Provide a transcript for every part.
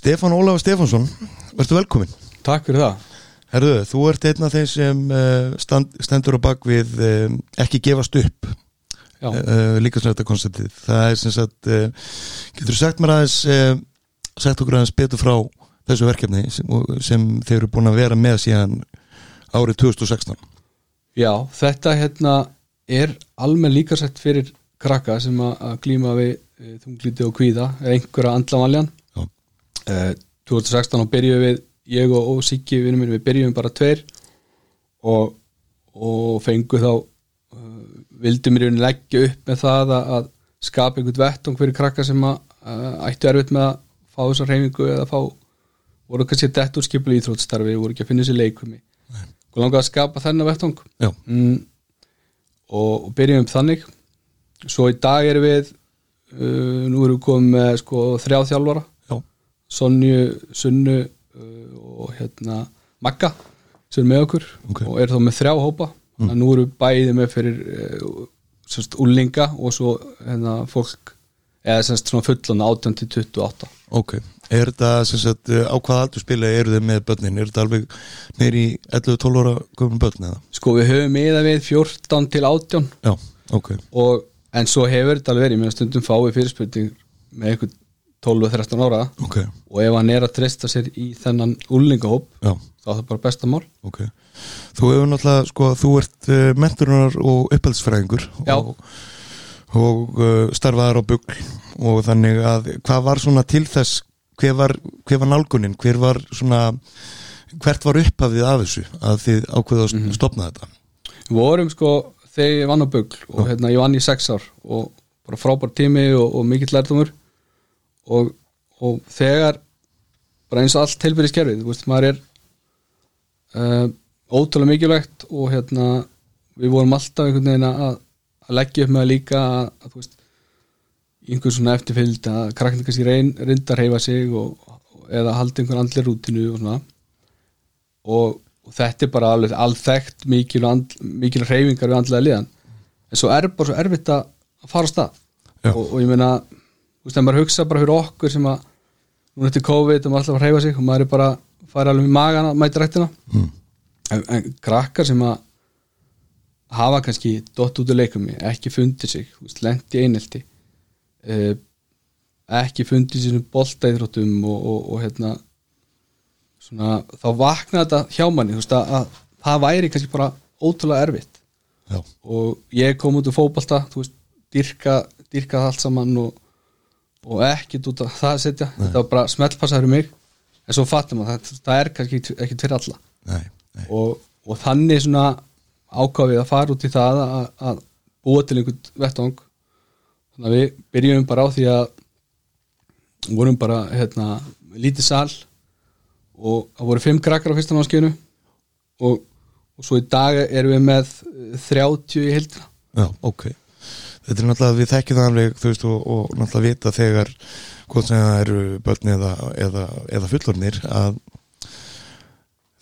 Stefán Ólafur Stefánsson, verður velkomin Takk fyrir það. Herðu, þú ert einn af þeim sem uh, stand, stendur á bak við uh, ekki gefast upp Já, uh, líka sem þetta konceptið. Það er sem sagt getur þú sagt mér aðeins sagt okkur aðeins betur frá þessu verkefni sem, sem þeir eru búin að vera með síðan árið 2016 já þetta hérna er almenn líkasett fyrir krakka sem að glíma við þunglíti og kvíða eða einhverja andlamaljan Já. e, 2016 og byrjuðum við ég og, og Siggi vinnum minn við byrjuðum bara tveir og, og fengu þá uh, vildum við leggja upp með það að, að skapa einhvern vettung fyrir krakka sem að uh, ættu erfitt með að fá þessa reyningu eða fá voru kannski dett úr skipul íþróttstarfi voru ekki að finna sér leikumi og langaði að skapa þennan vettung mm, og, og byrjum þannig. Svo í dag erum við uh, nú erum við komið með sko þrjá þjálfara. já, Sonju, Sunnu uh, og hérna Magga sem er með okkur Ok. og er þá með þrjá hópa. Þannig að nú við bæði með fyrir uh, semst úlinga og svo hérna fólk eða semst svona fullan 18 til 28 ok. Er þetta sem sagt uh, á hvaða aldur spila eru þið með börnin? Er þetta alveg neyri 11-12 ára gömum börn eða? sko við höfum miða við 14 til 18 Já, ok, og, en svo hefur þetta alveg verið. Með stundum fáið fyrirspurning með eitthvað 12-13 ára. Ok, og ef hann er að treysta sér í þennan úlingahóp já, þá er það bara besta mál. Ok. Þú hefur náttúrulega, sko, þú ert uh, menturunar og upphaldsfræðingur og, og uh, starfaðar á bugl og þannig að hvað var svona til þess hver var, hver var nálgunin, hver var svona hvert var upphafið af þessu að þið ákveða að mm stopna þetta? Við vorum sko þegar ég vann á bugl og hérna ég vann í sex ár og bara frábær tími og, og mikill lærdomur og, og þegar bara eins og allt helbyrði skerfið, þú veist, maður er uh, ótrúlega mikilvægt og hérna við vorum alltaf einhvern veginn að, að leggja upp með það líka að, að þú veist í einhver svona eftirfylgd að krakkna kannski reyn, reynda að reyfa sig og, eða halda einhvern andli rútinu og svona. Og, og þetta er bara alveg alþekkt mikil, og mikil reyfingar við andlega liðan. En svo er bara svo erfitt að að fara á stað. Og, og ég meina þú veist, ef maður hugsa bara fyrir okkur sem að núna eftir COVID og maður alltaf að reyfa sig og maður er bara að fara alveg í magana mæti rættina mm. en, en krakkar sem að hafa kannski dott út úr leikumi ekki fundið sig, veist, lent í einelti uh, ekki fundið sínum boltaýþróttum og, og, og hérna svona, þá vakna þetta hjá manni þú veist, að, að það væri kannski bara ótrúlega erfitt. Já, og ég kom út úr fótbolta þú veist, dyrka, dyrka allt saman og, og ekkert út af það að setja, þetta var bara smellpassaður um mig. En svo fattum að það, það er kannski ekki fyrir alla. Nei, nei. Og, og þannig svona ákváfið að fara út í það að, að búa til einhvern vettvang. Þannig að við byrjum bara á því að vorum bara hérna, lítið sal og það voru fimm krakkar á fyrsta námskeiðinu og, og svo í dag erum við með eh, 30 í heildina. Já, ok Þetta er náttúrulega, við þekkjum það alveg þú veist, og, og náttúrulega vita þegar hvort sem það eru börn eða, eða, eða fullornir að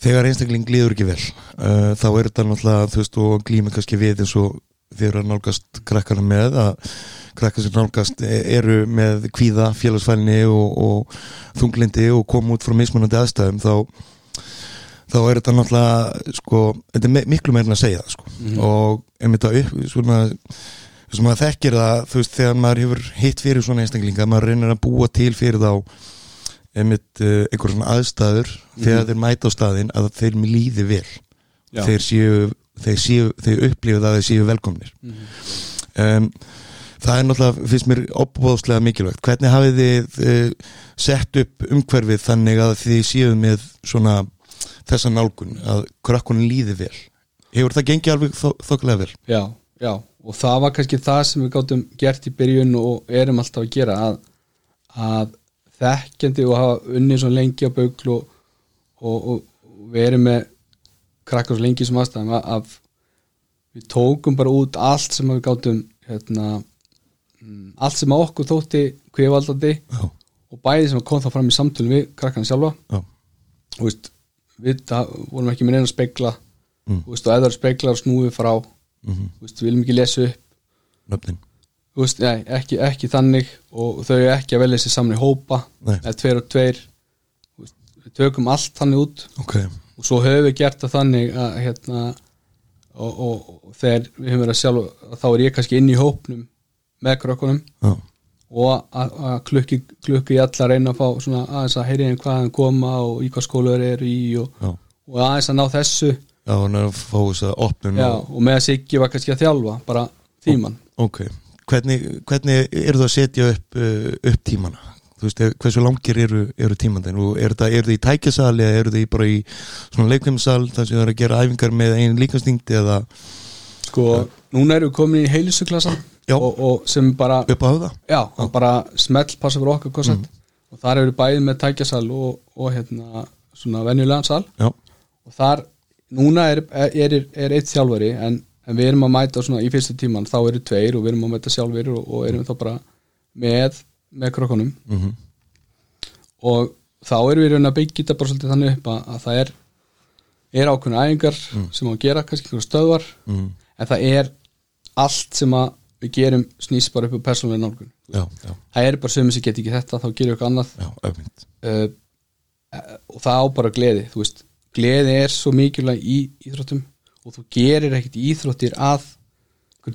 þegar einstakling líður ekki vel uh, þá er þetta náttúrulega, þú veist, og glými kannski við eins og þeir eru að nálgast krakkana með að krakkar sem nálgast e- eru með kvíða, félagsfælni og, og þunglindi og koma út frá mismunandi aðstæðum þá þá er þetta náttúrulega sko, þetta er miklu meira en að segja sko. og einmitt að upp svona, sem maður þekkir það þú veist, þegar maður hefur hitt fyrir svona einstaklinga maður reynir að búa til fyrir þá einmitt uh, einhver svona aðstæður þegar þeir mæta á staðinn að þeir líði vel. Já. þeir séu þeir, þeir upplifið að þeir séu velkomnir. Um, það er náttúrulega, finnst mér opbóðslega mikilvægt, hvernig hafið þið uh, sett upp umhverfið þannig að þið séu með svona þessa nálgun að krakkunin líði vel? Hefur það gengið alveg þó, þokkulega vel? Já, já, og það var kannski það sem við gáttum gert í byrjun og erum alltaf að gera að, að þekkjandi og hafa unnið svo lengi á baugl og, og, og við erum með krakkar svo lengi sem aðstæðum að, að við tókum bara út allt sem við gáttum hérna, mm, allt sem að okkur þótti kvifaldandi já, og bæði sem kom þá fram í samtölu við krakkan sjálfa. Já, og veist, við það, vorum ekki með neina spegla. Mm. og, veist, og ef það eru speglar snúið frá mhm, veist, við viljum ekki lesa upp nöfnin. Veist, nei, ekki, ekki þannig og þau eru ekki að velja sér saman í hópa. Eða tveir og tveir. Við tökum allt þannig út. Ok, og svo höfum við gert það þannig að hérna og, og, og þegar við höfum verið að sjálf þá er ég kannski inn í hópnum með krökkunum. Já, og að, klukki, klukki í alla að reyna að fá svona aðeins að heyri einn hvað hann koma og í hvað skóla þeir eru í og, já. og aðeins að ná þessu Já, hann er að að opnun já, og, með að Siggi var kannski að þjálfa bara tíman Ok, hvernig, hvernig eru það að setja upp, uh, upp tímana? Þú veist, eh, hversu langir eru, eru tímandinn og eru það, eru það í tækjasal eða eru það í bara í svona leikvimsal þar sem það er að gera æfingar með einn líkastingt eða sko, núna erum við komin í heilisuklassa Já. og, og sem bara upp á það? já, og bara smell passa fyrir okkur koncept og þar eru við bæðið með tækjasal og, og hérna svona venjulegan sal. Já, og þar, núna er, er, er, eitt þjálfari en, en við erum að mæta svona í fyrstu tíman, þá eru tveir og við erum að mæta sjálfur og, og erum þá bara með, með krokkunum mm og þá erum við raun að byggja þetta bara svolítið þannig upp að, að það er er ákveðna æfingar sem á að gera kannski einhverjum stöðvar mm. en það er allt sem að við gerum snýst bara upp á persónulega nálgun. Já, já, það er bara sömur sem get ekki þetta þá gerum við eitthvað annað. Já, uh, og það á bara gleði þú veist, gleði er svo mikilvæg í íþróttum og þú gerir ekkert í íþróttir að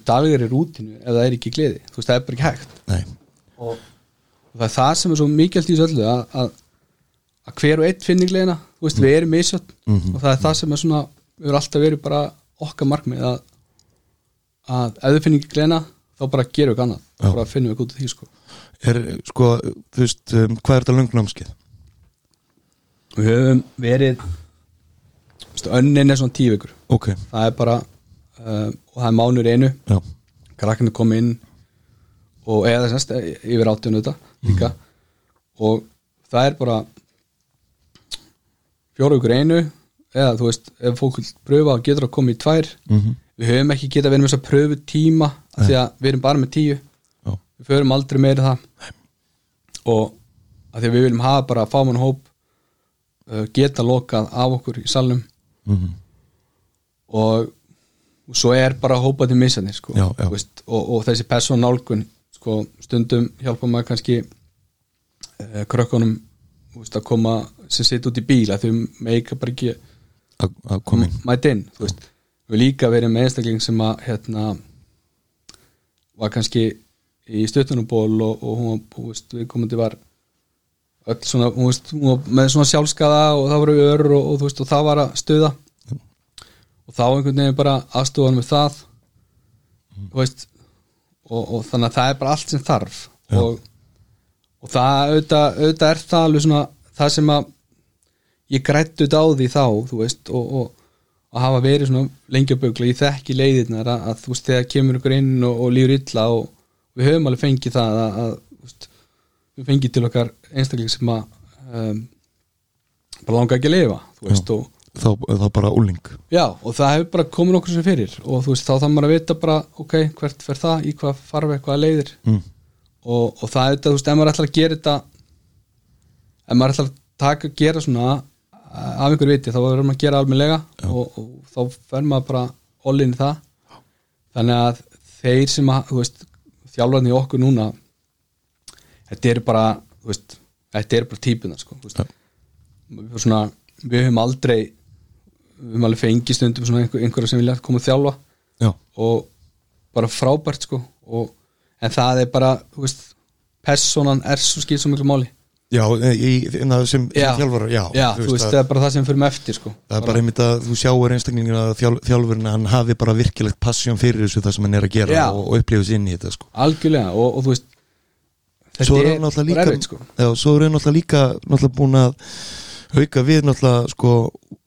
dagur er rútinu ef það er ekki gleði. Þú veist, það er bara ekki hægt. Nei, og, og það er það sem er svo mikilvægt í þessu öllu að, að, að hver og einn finni gleðina. Þú veist, við erum misjöld Mhm. og það er það sem er svona við erum alltaf verið bara okkar markmið að, að ef við finnum ekki gleðina þá bara gerum við ekki annað. Þá bara finnum við ekki út af því sko. Er, sko, þú veist, um, hvað er þetta löngnámskeið? við höfum verið önnin er svona tíu vikur. Ok, það er bara uh, og það er mánur einu. Já, krakkinu kom inn og eða semst yfir átjónu þetta líka. Og það er bara fjóra ykkur einu eða þú veist, ef fólk vil pröfa og getur að koma í tvær. Mm við höfum ekki geta verið með þess að pröfu tíma af því að við erum bara með tíu. Já, við förum aldrei meira það. Og af því að við viljum hafa bara fámann hóp uh, geta lokað af okkur í salnum mm og, og svo er bara hópað til missanir sko, Já, já. veist, og, og þessi persón nálgun sko, stundum hjálpa maður kannski eh, krökkunum veist, að koma sem sitt út í bíl að þau meika bara ekki að koma mæta inn við líka verið með einstakling sem að hérna var kannski í stuttunuból og, og hún var, veist, við komandi var svona, veist, með svona sjálfskaða og það voru ör og, og veist, og það var að stuða. Og þá einhvern veginn bara aðstúðan með það. Þú veist og, og þannig að það er bara allt sem þarf. Já. og, og það auðvitað, auðvitað er það alveg svona það sem að ég grættu þetta á því þá og, og, og hafa verið svona lengi að bugla ég þekki leiðirnar að, að þú veist þegar kemur ykkur inn og, lífur illa og við höfum alveg fengið það að, að við fengið til okkar einstakling sem að um, bara langa ekki að lifa veist og þá, þá bara úling Já, og það hefur bara komin okkur sem fyrir og veist, þá maður að vita bara ok, hvert fer það, í hvað farfi hvað leiðir. Mm. og, og það er þetta, þú veist, ef maður ætlar að gera þetta ef maður ætlar að taka gera svona af einhver viti, þá verður maður að gera almennilega og, og þá fer maður bara all in það. Þannig að þeir sem að, þú veist þjálfarni okkur núna þetta eru bara, veist þetta eru bara típunar, sko Já. við, svona, við höfum aldrei við höfum alveg fengið stundum einhver, einhverja sem vilja koma að þjálfa já, og bara frábært sko og, en það er bara, veist personan er svo skilt svo miklu máli já, í, í, sem, sem þjálfar já, já þú veist, það er bara það sem fyrir með eftir sko Það er bara einmitt að þú sjáur einstaklingin að þjál, þjálfurinn hann hafi bara virkilegt passjón fyrir þessu það sem hann er að gera Já. og, og upplifa sér inn í þetta sko. algjörlega og, og þú veist Svo er hann náttúrulega líka erfitt, sko. já, svo er hann náttúrulega líka náttúrulega búin að auka við náttúrulega sko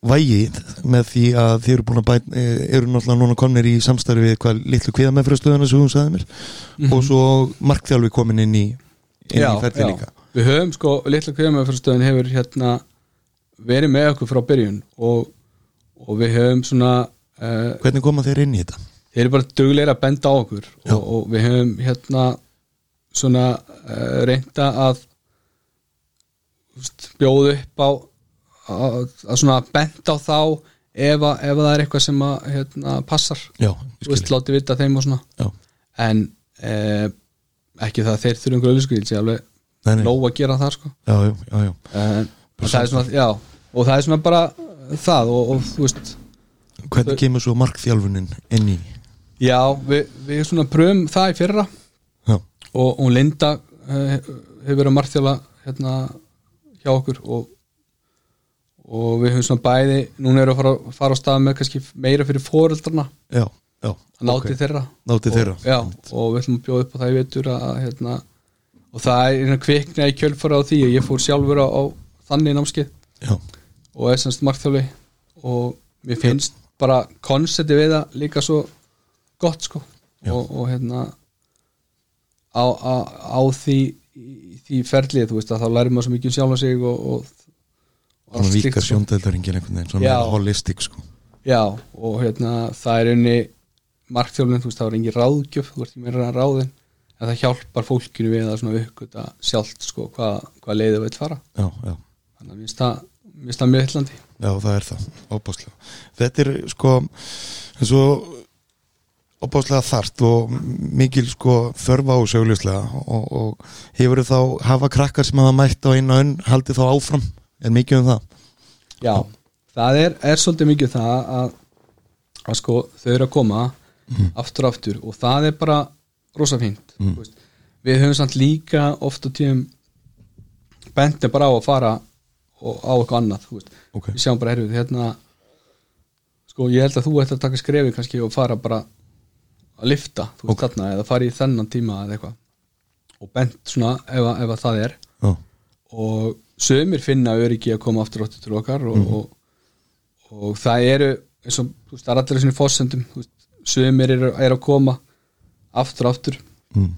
vægi með því að þið eru búin að bæta eru náttúrulega núna komnir í samstarfi við hvað litlu kviða með fröstöðuna sem hún sagði mér og svo markþjálfi komin inn í inn já, í ferði já. líka við höfum sko, litla kveðamöðfyrstöðin hefur hérna verið með okkur frá byrjun og, og við höfum svona uh, Hvernig koma þeir inn í þetta? þeir eru bara dugleira að benda á okkur og, og við höfum hérna svona uh, reynda að úst, bjóða upp á að, að svona benda á þá ef, að, ef að það er eitthvað sem að hérna, passar, Já, þú veist, láti vita þeim og svona. Já, en uh, ekki það að þeir þurfa einhverju auðvitað sé alveg nóg að gera það sko. Já, já, en, og það svona, já, og það er svona bara það og, og þú veist hvernig kemur svo markþjálfunin inn í? Já, við, við svona pröfum það í fyrra og, og Linda uh, hefur verið að margþjála hérna hjá okkur og, og við höfum svona bæði núna erum við að fara, fara á stað með kannski meira fyrir foreldrana já, já náti ok. þeirra. Náti og, þeirra. já, og við ætlum að bjóða upp á það í vetur að, hérna, og það er hérna kvikna í kjölfara á því og ég fór sjálfur á, á þannig námskeið. Já, og er semst margþjáli og mér finnst bara konsepti við það líka svo gott sko. Og, og hérna á, á, á því því ferlið, þú veist að þá lærir maður svo mikið um sjálfa sig og, og, og allt vika sko. svona holistik sko. Já, og hérna það er unni markþjálfin, þú veist, það var engin ráðgjöf þú ert ekki meira en ráðin en það hjálpar fólkinu við að svona uppgöta sjálft sko, hvað, hvað leiðið veit fara. Já, já, þannig að mér finnst það, mér finnst það mjög hillandi já, það er það óbáslega, þetta er sko eins og óbáslega þart og mikil sko þörfa á sögulegslega og, og hefur þá hafa krakkar sem hafa mætt á einu önn haldið þá áfram, er mikið um það Já, það er, er svolítið mikið það að, að sko þau eru að koma aftur og aftur og það er bara rosa fínt mm. við höfum samt líka oft á tíum bendið bara á að fara og á eitthvað annað þú veist. Ok. við sjáum bara herfið hérna sko ég held að þú ætti að taka skrefi kannski og fara bara að lifta þú veist þarna eða fara í þennan tíma eða eitthvað. Og bent svona ef, ef að það er. Já, og sömur finna öryggi að koma aftur áttur til okkar og, og, og það eru eins og þú veist, það er allir svona fórsendum sömur eru, eru að koma aftur aftur. Mm.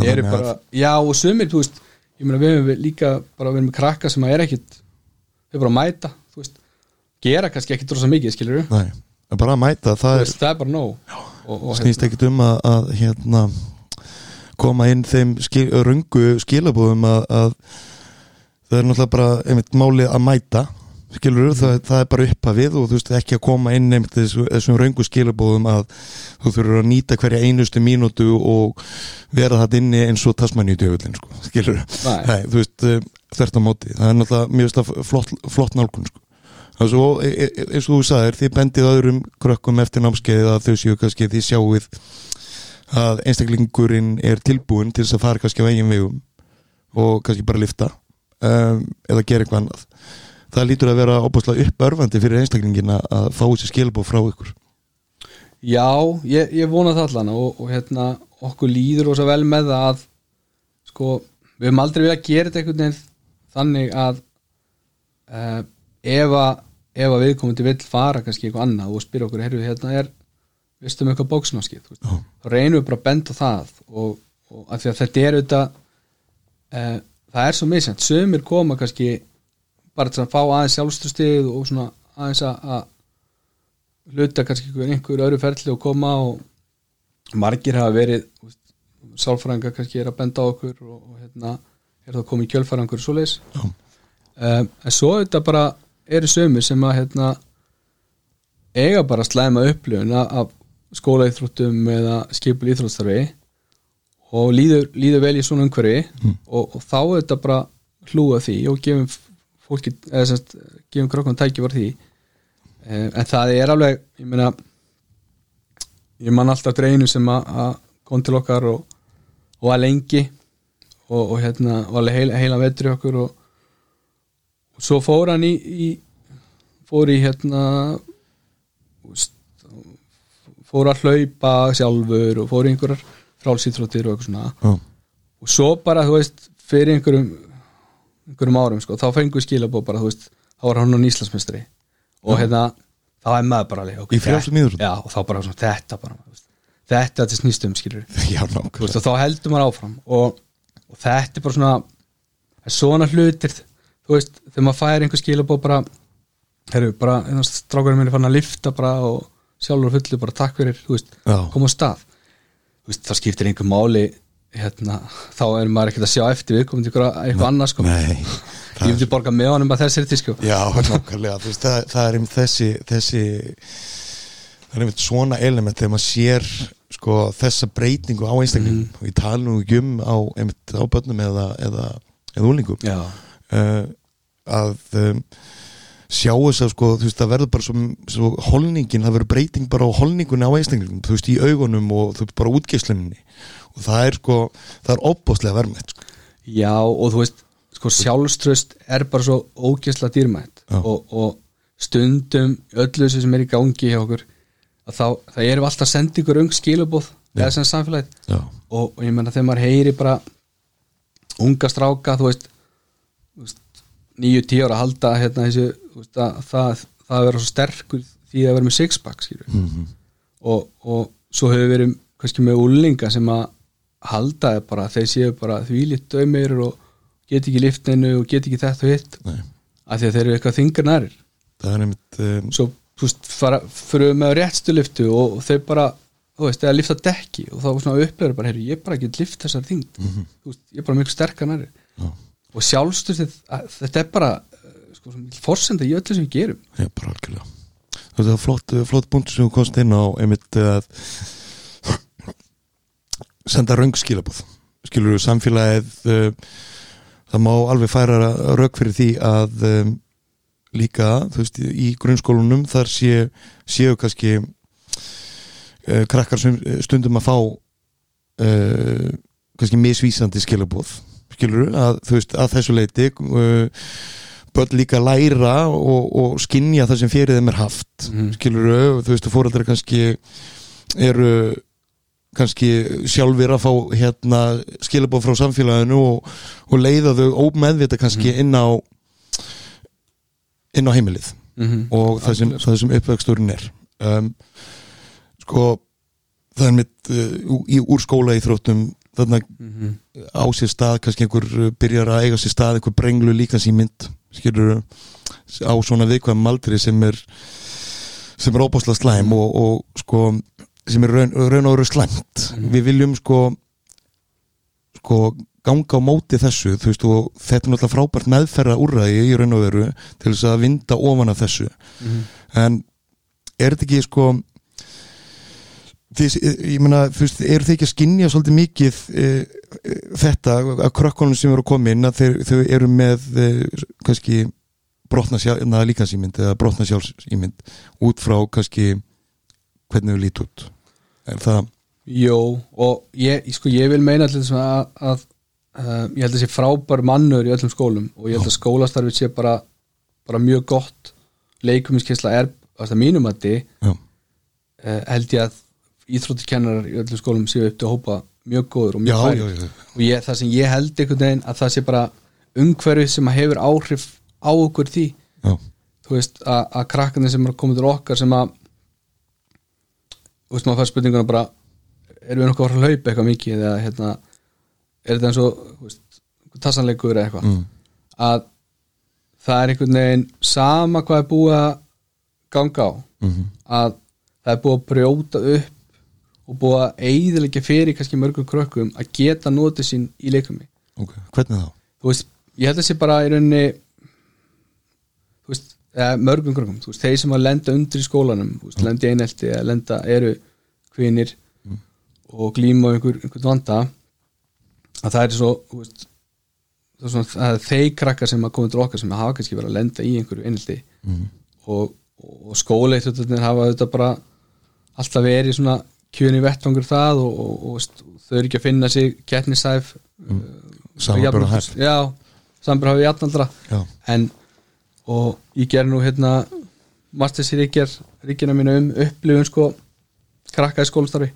Já, eru þannig að- bara, já og sömur þú veist, ég meina við höfum líka bara verið með krakka sem að er ekkit þau bara að mæta, þú veist gera kannski ekkit rosa mikið, skilur en bara að mæta, það er veist, það er bara nóg. Og, og, snýst ekkit um að, að hérna, koma inn þeim skil, röngu skilabúðum að, að það er náttúrulega bara einmitt málið að mæta. Skilur það, það er bara upphafið og þú veist ekki að koma inn einmitt þessu, þessum röngu skilabúðum að þú þurfur að nýta hverja einustu mínútu og vera það inni eins og tasmanni í djöfullin sko, skilur Nei. Nei, þú veist, eh, þvert á móti. Það er náttúrulega mjög flott, flott nálgun sko. Og svo e- e- eins og þú sagðir þið bendið öðrum krökkum eftir námskeið að þau séu kannski þið sjáuð að einstaklingurinn er tilbúin til þess að fara kannski á eigin vegum og kannski bara lifta um, eða gera eitthvað annað. Það lítur að vera óbúslega uppörfandi fyrir einstaklingin að- að fá þessi skilbóð frá ykkur. Já, ég, ég vona það allan og, og hérna, okkur líður svo vel með það að sko, við höfum aldrei viljað gera þetta einhvern veginn þannig að uh, ef að ef að viðkomandi vill fara kannski eitthvað annað og spyrja okkur, heyrðu, hérna er viðstum eitthvað bóksnáskið þá reynum við bara að benda það og, og af því að þetta er auðvitað uh, það er svo misjant sömur koma kannski bara til að fá aðeins sjálfstöðstig og svona aðeins að hluta kannski einhver, einhver öðru ferli og koma og margir hafa verið sálfræðingar kannski er að benda okkur og, og hérna er það komið kjölfærangur svo leis Já. um, en svo þetta bara eru sömur sem að hérna eiga bara slæma upplifun af skólaíþróttum eða skipul íþróttstarfi og líður, líður vel í svona umhverfi og, og þá er þetta bara hlúa því og gefum fólki eða semst, gefum krokkum tæki var því. Eh, en það er alveg ég meina ég man alltaf dreinu sem að að kom til okkar og, og var lengi og, og hérna var heila, heila vetri okkur og svo fór hann í, í fór í hérna fór að hlaupa sjálfur og fór í einhverjar frálsýþróttir og eitthvað svona. Já. og svo bara, þú veist, fyrir einhverjum einhverjum árum, sko, þá fengu skilabó bara, þú veist, þá var hann á Íslandsmeistri og hérna, þá er maður bara alveg, ok, Í frjálsum þetta-? Já, og þá bara svona, þetta bara, veist, þetta þetta snýst um, skilur Já, veist, og þá heldur maður áfram. Og, og þetta er bara svona svona hlutir þú veist, þegar maður fær einhver skilabó bara herru, bara, strákurinn minn er fann að lifta bara og sjálfur fullu bara takk fyrir, þú veist, Já. koma á stað. Þú veist, það skiptir einhver máli hérna, þá er maður ekkert að sjá eftir við komum til eitthvað, annað sko. Nei, ég myndi borga með honum að þessari tísku Já, nákvæmlega, þú veist, það, það er einmitt þessi, þessi það er einmitt svona element þegar maður sér sko þessa breytingu á einstaklingum og ég tala nú ekki um á, á börnum eða, eða, eða úlingum uh, að um, sjá þess að sko, þú veist, það verður bara svo, svo holningin, það verður breyting bara á holningunni á einstaklingum, þú veist, í augunum og þú veist, bara útgeisluninni og það er sko, það er opbáslega vermið sko. Já og þú veist sko sjálfströst er bara svo ógeðsla dýrmætt. Og, og stundum öllu þessu sem er í gangi hjá okkur að þá, það erum alltaf ykkur ung skilubóð eða sem samfélagið. Og, og ég menna þegar maður heyri bara unga stráka þú veist, þú veist nýju tíu ára að halda hérna þessu þú veist, að, það, það að vera svo sterkur því að vera með sixpack skilur Mhm. og, og svo hefur verið kannski með úlinga sem að halda það bara þeir séu bara þvílitt dömir og get ekki liftinu og get ekki þetta og hitt af því að þeir eru eitthvað þingar nærir það er einmitt um, svo fyrir við með réttstu liftu og, þeir bara þú veist, eða lifta dekki og þá upplifur bara, heyri, ég bara get lift þessar Mhm. þú veist, ég er bara mjög sterkar nærir Já. Og sjálfstur þetta er bara eh, sko, forsenda í öllu sem við gerum. Já, bara algjörlega. Þetta er flott, flott búnt sem þú komst inn á einmitt að senda röng skilabóð skilur þú samfélagið það má alveg færa rauk fyrir því að líka, þú veist, í grunnskólunum þar sé, séu kannski krakkar sem stundum að fá kannski misvísandi skilabóð skilur að, veist, að þessu leiti uh, börn líka læra og, og skinja það sem fyrir þeim er haft Mhm. skilur þú veist, fóreldrar kannski eru kannski sjálfur að fá hérna skilabóð frá samfélaginu og, og leiða þau ómeðvita kannski inn á inn á heimilið mm -hmm. og það sem, það sem uppvexturinn er um, sko það er mitt uh, í, úr skóla í þróttum þarna Mhm. á sér stað, kannski einhver uh, byrjar að eiga sér stað, einhver brenglu líka símynd skilur á svona viðkvæm aldri sem er sem er óbáslega slæm og, og sko sem er raun, raun og veru slæmt við viljum sko sko ganga á móti þessu þú veist og þetta er náttúrulega frábært meðferða úrræði í raun og veru til þess að vinda ofan af þessu Mhm. en er þetta ekki sko þið, ég meina, eru þið ekki að skinja svolítið mikið e, e, þetta að krökkunum sem eru að koma inn að þeir, þau eru með e, kannski brotna líkansýmynd eða brotna sjálfsýmynd út frá kannski hvernig þau lít út? Er það Jó, og ég, sko, ég vil meina allir að, að uh, ég held að sé frábær mannur í öllum skólum og ég held að skólastarfið sé bara, bara mjög gott. Leikumiskesla er að mínum að þið uh, held ég að íþróttikennarar í öllum skólum séu upp til að hópa mjög góður og mjög já, og ég, það sem ég held einhvern veginn að það sé bara umhverfið sem hefur áhrif á okkur því. Já, þú veist að, að krakkarnir sem er koma til okkar sem að þú veist maður fær spurninguna bara erum við nokkuð að hlaupa eitthvað mikið eða hérna er þetta eins og tassanleikur eða eitthvað? Mm, að það er einhvern veginn sama hvað er búið að ganga á. Mm, að það er búið að brjóta upp og búið að eigðilegja fyrir kannski mörgum krökkum að geta notið sín í leikumi ok, hvernig þá? þú veist, ég held að sé bara í rauninni þú veist, eða, mörgum krökkum, þú veist, þeir sem að lenda undir í skólanum, þú veist, lenda í einelti eða lenda eru kvinir og glíma einhver, einhvern vanda að það er svo veist, það er svona það er þeir krakkar sem að koma til okkar sem hafa kannski verið að lenda í einhverju einelti Mm, og, og skóleittutarnir hafa þetta bara alltaf verið svona kjöni vettvangur það og, og, og þau eru ekki að finna sig kettnisæf samanbara hæft já, samanbara hafi jafnaldra. Já, en og ég ger nú hérna masters í ríkjar ríkjana mínu um upplifun sko krakka í skólastarfi.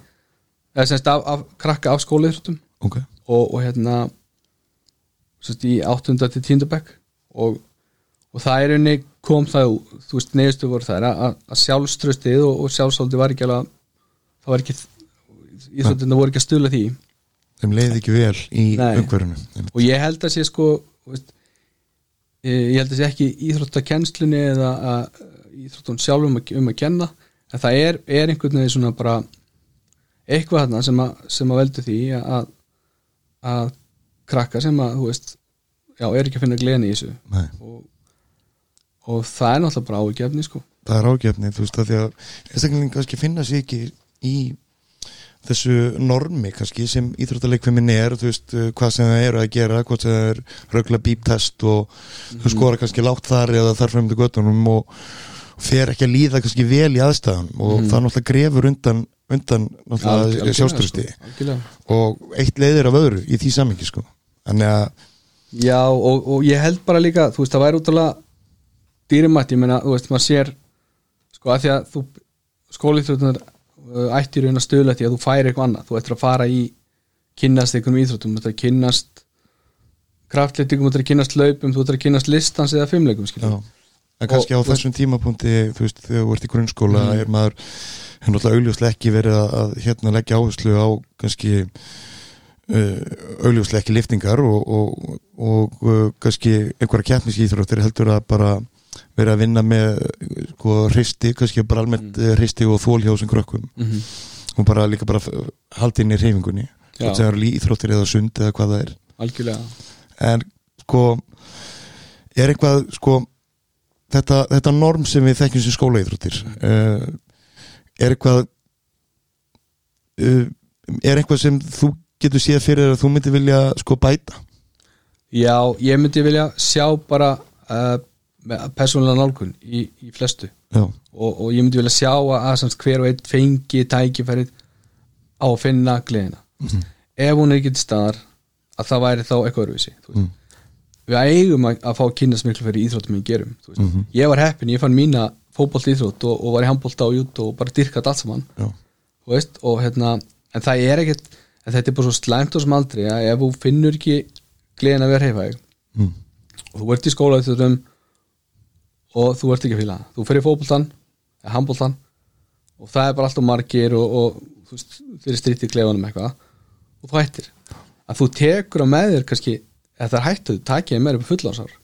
Eða semst af, af krakka af skóliðrútum ok, og, og hérna semst í 8. til 10. bekk. Og, og það er unni kom það, þú veist, neðustu voru það að, að sjálfströstið og, og sjálfsáldi var ekki alveg það var ekki íþróttina voru ekki að stula því. Þeim leiði ekki vel í Nei. umhverfinu og ég held að sé sko veist, eh, ég held að sé ekki íþróttakennslunni eða að íþróttun sjálfum að, um að kenna en það er, er einhvern veginn svona bara eitthvað þarna sem að, sem að veldu því að, að krakka sem að þú veist já, er ekki að finna gleðin í þessu. Og, og það er náttúrulega bara ágefni sko. Það er ágefni þú veist að því að einstaklega kannski finna sig ekki í þessu normi kannski sem íþróttaleikfimmin er þú veist, uh, hvað sem það eru að gera hvað sem það er rögla bíptest og þú skora kannski látt þar eða þar fremdi göttunum og fer ekki að líða kannski vel í aðstæðan og það náttúrulega grefur undan, undan náttúrulega sjálfstyrsti sko, og eitt leiðir af öðru í því samingi sko. Já, og, og ég held bara líka þú veist, það væri útrúlega dýrimætt, ég meina, þú veist, maður sér sko, að því að þú skólíþrótunar uh, ætti í raun að stöðla því að þú færi eitthvað annað, þú ættir að fara í kynnast einhvernum íþróttum, þú ættir að kynnast kraftleitingum, þú ættir að kynnast laupum, þú ættir að kynnast listans eða fimmleikum, en kannski Og- á þessum tímapunkti þú veist, þegar þú ert í grunnskóla er maður hefur náttúrulega augljóslega ekki verið að, að hérna leggja áherslu á kannski uh, augljóslega ekki liftingar og, og, og uh, kannski einhverja keppnisíþróttir heldur að bara vera að vinna með uh, sko hristi, kannski bara almennt mm. hristi og þól hjá sem krökkum. Mhm. og bara líka bara haldi inn í reyfingunni sem eru íþróttir eða sund eða hvað það er. Algjörlega. En sko er eitthvað sko þetta, þetta norm sem við þekkjum sem skólaíþróttir uh, er eitthvað uh, er eitthvað sem þú getur séð fyrir að þú myndir vilja sko bæta? Já, ég myndi vilja sjá bara uh, með persónulega nálgun í, í flestu. Og, og ég myndi vilja sjá að, samt, hver og einn fengi tækifærið á að finna gleðina. Ef hún er ekki til staðar að það væri þá eitthvað öruvísi þú veist. við eigum að, að fá að kynast miklu fyrir íþróttum við gerum þú veist. ég var heppin, ég fann mína fótbolt íþrótt og, og var í handbolta og jút og bara dyrkat allt saman þú veist, og hérna en það er ekkert, en þetta er bara svo slæmt og sem aldrei að ef þú finnur ekki gleðin að vera heifaðið mm. og þú ert í skóla og þú ert ekki að fíla það. þú fyrir fótboltan, eða handboltan og það er bara alltaf margir og, og þú veist, þeir strýtti klefanum eitthvað og þú hættir. Að þú tekur á með þér kannski eða það er hættuð, takið þér með upp fullansár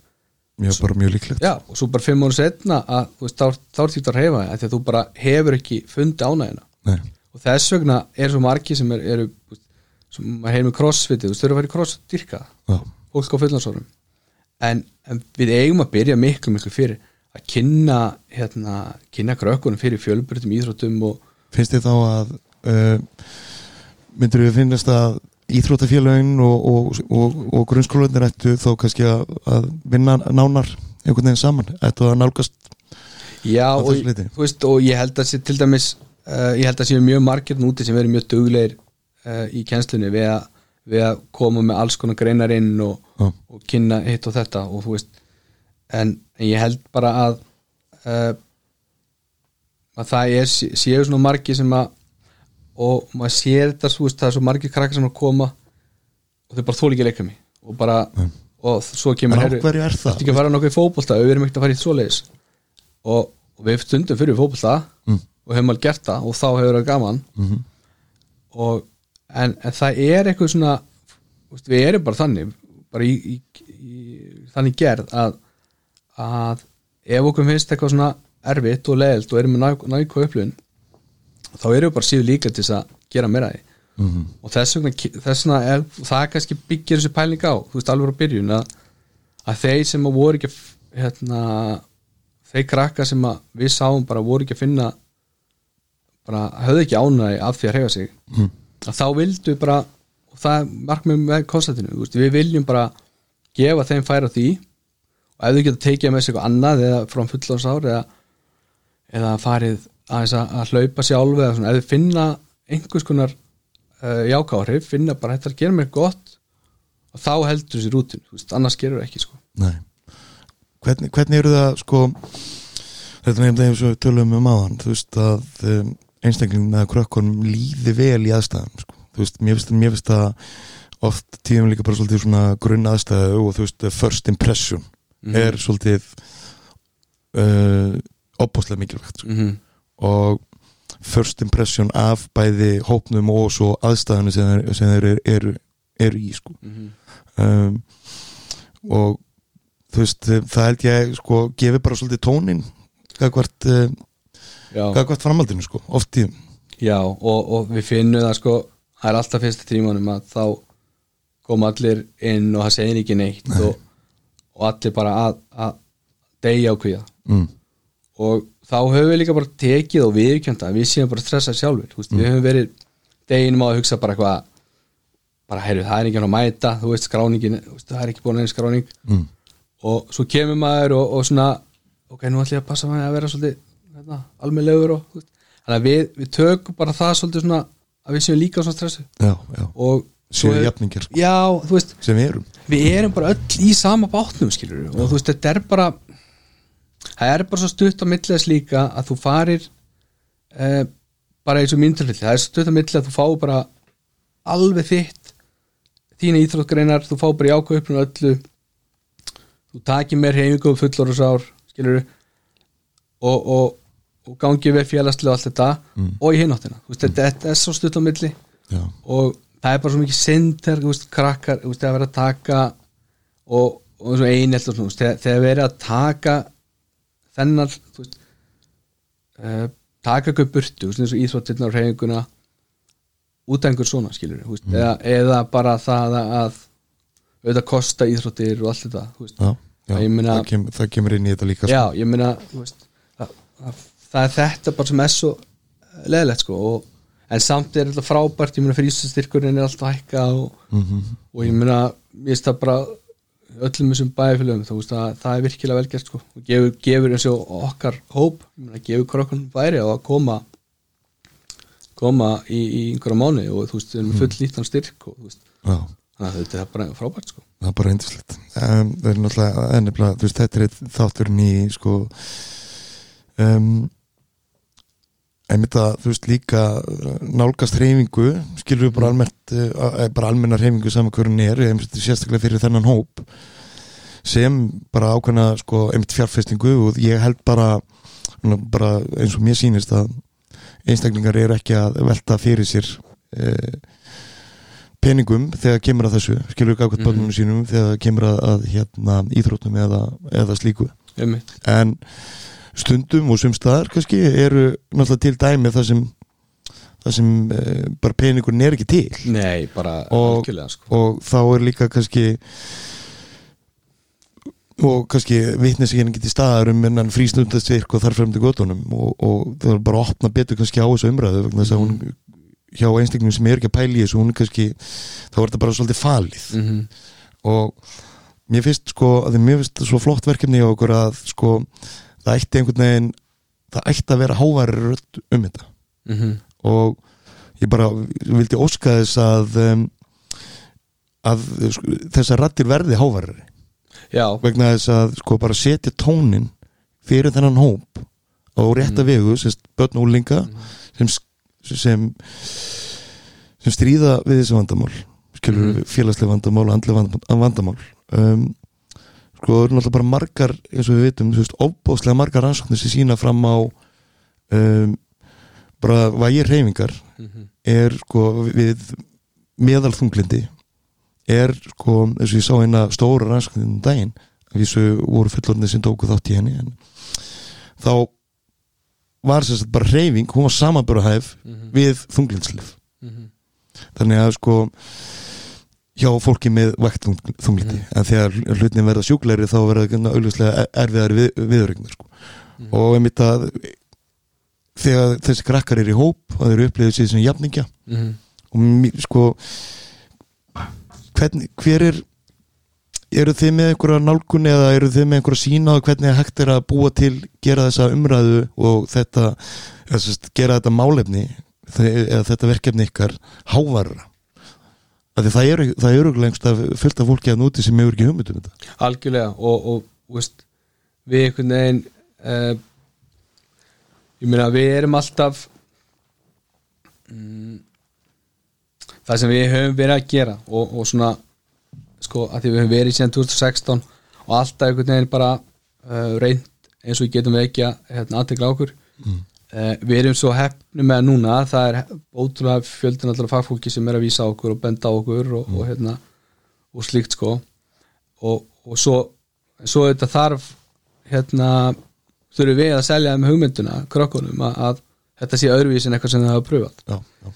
mjög, bara mjög líklegt. Já, og svo bara fimm ára setna að þú veist, þá, er þetta að reyfa af því að þú bara hefur ekki fundið ánægina Nei. og þess vegna er svo margi sem er, eru sem maður hefur með crossfit þú veist, þau eru að fara í crossfit dyrka fólk á fullansórum en, en við eigum að byrja miklu miklu fyrir að kynna hérna, kynna krökkunum fyrir fjölbrytum íþróttum og finnst þið þá að uh, myndir við finnast að íþróttafélögin og, og, og, og grunnskólanir ættu þá kannski að, að vinna nánar einhvern veginn saman, ættu að nálgast já, þú veist, og ég held að sé til dæmis uh, ég held að sé mjög margir núti sem verið mjög duglegir uh, í kennslunni við að, við að koma með alls konar greinar inn og, og kynna hitt og þetta og þú veist en, ég held bara að uh, að það er séu svona margir sem að og maður sér þetta þú veist, það er svo margir krakkar sem er að koma og þau bara þóla ekki að leika mig og bara, og svo kemur er það? Ertu ekki að fara nokkuð í fótbolta við erum ekkert að fara í svoleiðis og, og við stundum fyrir fótbolta Mm. og hefum alveg gert það og þá hefur það gaman Mhm. og, en, en það er eitthvað svona veist, við erum bara þannig bara í, í, í þannig gerð að, að ef okkur finnst eitthvað svona erfitt og leiðilt og erum með nægkvæð upplifun þá erum við bara síðu líka til þess að gera meira því Mhm. og þess vegna, þess vegna er, það kannski byggir þessi pæling á, þú veist alveg á byrjun að, að þeir sem að voru ekki hérna, þeir krakka sem að við sáum bara voru ekki að finna bara höfðu ekki ánægi af því að hreyfa sig Mhm. að þá vildu bara og það er markmið með konstantinu við viljum bara gefa þeim færa því og ef þau geta tekið með sig eitthvað annað eða frá fullónsár eða, eða farið að, að hlaupa sjálf eða svona, ef þau finna einhvers konar uh, jákáhrif, finna bara þetta gerir mér gott og þá heldur þú veist, annars gerur ekki sko. Hvernig, hvernig eru það sko þetta nefnilega eins og tölum um áðan þú veist að um, einstaklingum eða krökkunum líði vel í aðstæðum sko. þú veist, mér finnst, mér finnst að oft tíðum líka bara svolítið svona grunn aðstæðu og þú veist, first impression er svolítið uh, opbúslega mikilvægt sko. mm -hmm. og first impression af bæði hópnum og svo aðstæðinu sem sem þeir eru, eru, eru í sko. Um, og þú veist, það held ég sko, gefi bara svolítið tónin gagvart, uh, Já, gagvart framhaldinu sko, oft í já og, og við finnum það sko það er alltaf fyrst tímanum að þá koma allir inn og það segir ekki neitt og, og allir bara að, að deyja á kvíða. Mm, og þá höfum við líka bara tekið og viðkjönda við séum bara stressað sjálfur veist, við höfum verið deginum á að hugsa bara eitthvað bara heyrðu, það er ekki hann að mæta þú veist skráningin, það er ekki búin einn skráning. Mm. og svo kemur maður og, og svona, ok, nú ætlum ég að passa maður að vera svolítið hérna, almennlegur og veist, þannig að við, við tökum bara það svolítið svona að við séum líka svona stressu já, já, og svo séu er- jafningir sko, já, veist, sem við erum við erum bara öll í sama bátnum skilur og þú veist, þetta er bara það er bara svo stutt á milliðas líka að þú farir eh, bara eins og myndalfill það er stutt á millið að þú fá bara alveg þitt þína íþróttgreinar, þú fá bara í ákveð upplun öllu þú takir mér hefingu fullorðsár skilur og, og, og gangi við félagslega og allt þetta Mm. og í hináttina, þú veist, þetta, þetta er svo stutt á milli já, og það er bara svo mikið synd þegar þú veist, krakkar, veist, þegar verið að taka og, og svo einelt og svona, þegar, þegar verið að taka þennan þú veist uh, taka eitthvað burtu, eins og íþróttirna og reynguna út af einhver svona skilur, veist, eða, eða bara það að auðvitað kosta íþróttir og allt þetta, já, já meina- það, kem, það kemur inn í þetta líka sko. Já, ég meina þú veist, það, það, það er þetta bara sem er svo leðilegt sko og, en samt er þetta frábært ég meina frísustyrkurinn er alltaf hækka og, mm og ég meina, ég veist það bara öllum þessum bæjarfélögum þú veist að það er virkilega vel gert sko. Og gefur, gefur eins og okkar hóp ég meina, gefur krokkunum bæri á að koma koma í, í einhverja mánu og þú veist, við erum með full lítan styrk og þú veist, já, þannig að þetta er bara frábært sko. Það er bara eindislegt um, það er náttúrulega, ennibla, þú veist, þetta er þátturinn í sko um, einmitt að þú veist líka uh, nálgast reyfingu skilur við bara almennt uh, bara almennar reyfingu saman hverjum er einmitt sérstaklega fyrir þennan hóp sem bara ákveðna sko einmitt fjárfestingu og ég held bara, bara eins og mér sýnist að einstaklingar eru ekki að velta fyrir sér uh, peningum þegar kemur að þessu skilur við gafkvæmt Mhm. börnunum sínum þegar kemur að, að hérna, íþróttum eða, eða slíku Einmitt. en stundum og sem staðar kannski eru náttúrulega til dæmi það sem það sem e, bara peningurinn er ekki til. Nei, bara Og- algjörlega sko. og þá er líka kannski og kannski vitnis ekki getið staðar um innan frístundastvirk og þar frem til gotunum og, og það er bara að opna betur kannski á þessu umræðu vegna þess að hún hjá einstaklingum sem er ekki að pæla í þessu hún er kannski, þá er þetta bara svolítið falið. Mm og mér finnst sko að því mér finnst svo flott verkefni á okkur að sko það ætti einhvern veginn það ætti að vera háværi rödd um þetta. -hmm. og ég bara vildi óska þess að um, að sko, þessar raddir verði háværi. Vegna þess að sko bara setja tónin fyrir þennan hóp á rétta vegu, sérst börn og úlinga sem, sem sem stríða við þessi vandamál. Skilur Mhm. félagslega vandamál og andlega vand- vandamál. Um, sko það eru náttúrulega bara margar eins og við veitum, þú veist, óbóðslega margar rannsóknir sem sína fram á um, bara vægir reyfingar Mhm. er sko við meðalþunglindi er sko, eins og ég sá eina stóra rannsóknir um daginn að vísu voru fullorðinni sem tóku þátt í henni en þá var að bara reyfing, hún var samanbörahæf Mhm. við þunglinslif Mhm. þannig að sko hjá fólki með vægt þunglindi Mhm. en þegar hlutin verða sjúklæri þá verða það augljóslega erfiðar við, viðurregnar sko. Mhm. og einmitt að þegar þessi krakkar eru í hóp og þeir eru upplifið sér sem jafningja Mhm. og sko hvernig, hver er eru þið með einhverja nálgun eða eru þið með einhverja sína á hvernig hægt er að búa til gera þessa umræðu og þetta eða, sest, gera þetta málefni eða þetta verkefni ykkar hávarra því það eru, eru lengst að fullt af fólki að núti sem hefur ekki hugmynd um þetta algjörlega og, og veist, við einhvern veginn uh, ég meina við erum alltaf mm, það sem við höfum verið að gera og, og svona sko að því við höfum verið síðan 2016 og alltaf einhvern veginn bara uh, reynd eins og við getum ekki að hérna, aðtekla okkur Mm. Uh, við erum svo hefnum með núna það er ótrúlega fjöldin allra fagfólki sem er að vísa okkur og benda okkur og, og hérna og slíkt sko. Og, og svo, svo þetta þarf hérna þurfum við að selja þeim hugmynduna krokkunum að, að þetta sé öðruvísi en eitthvað sem það hafa pröfað. Já, já,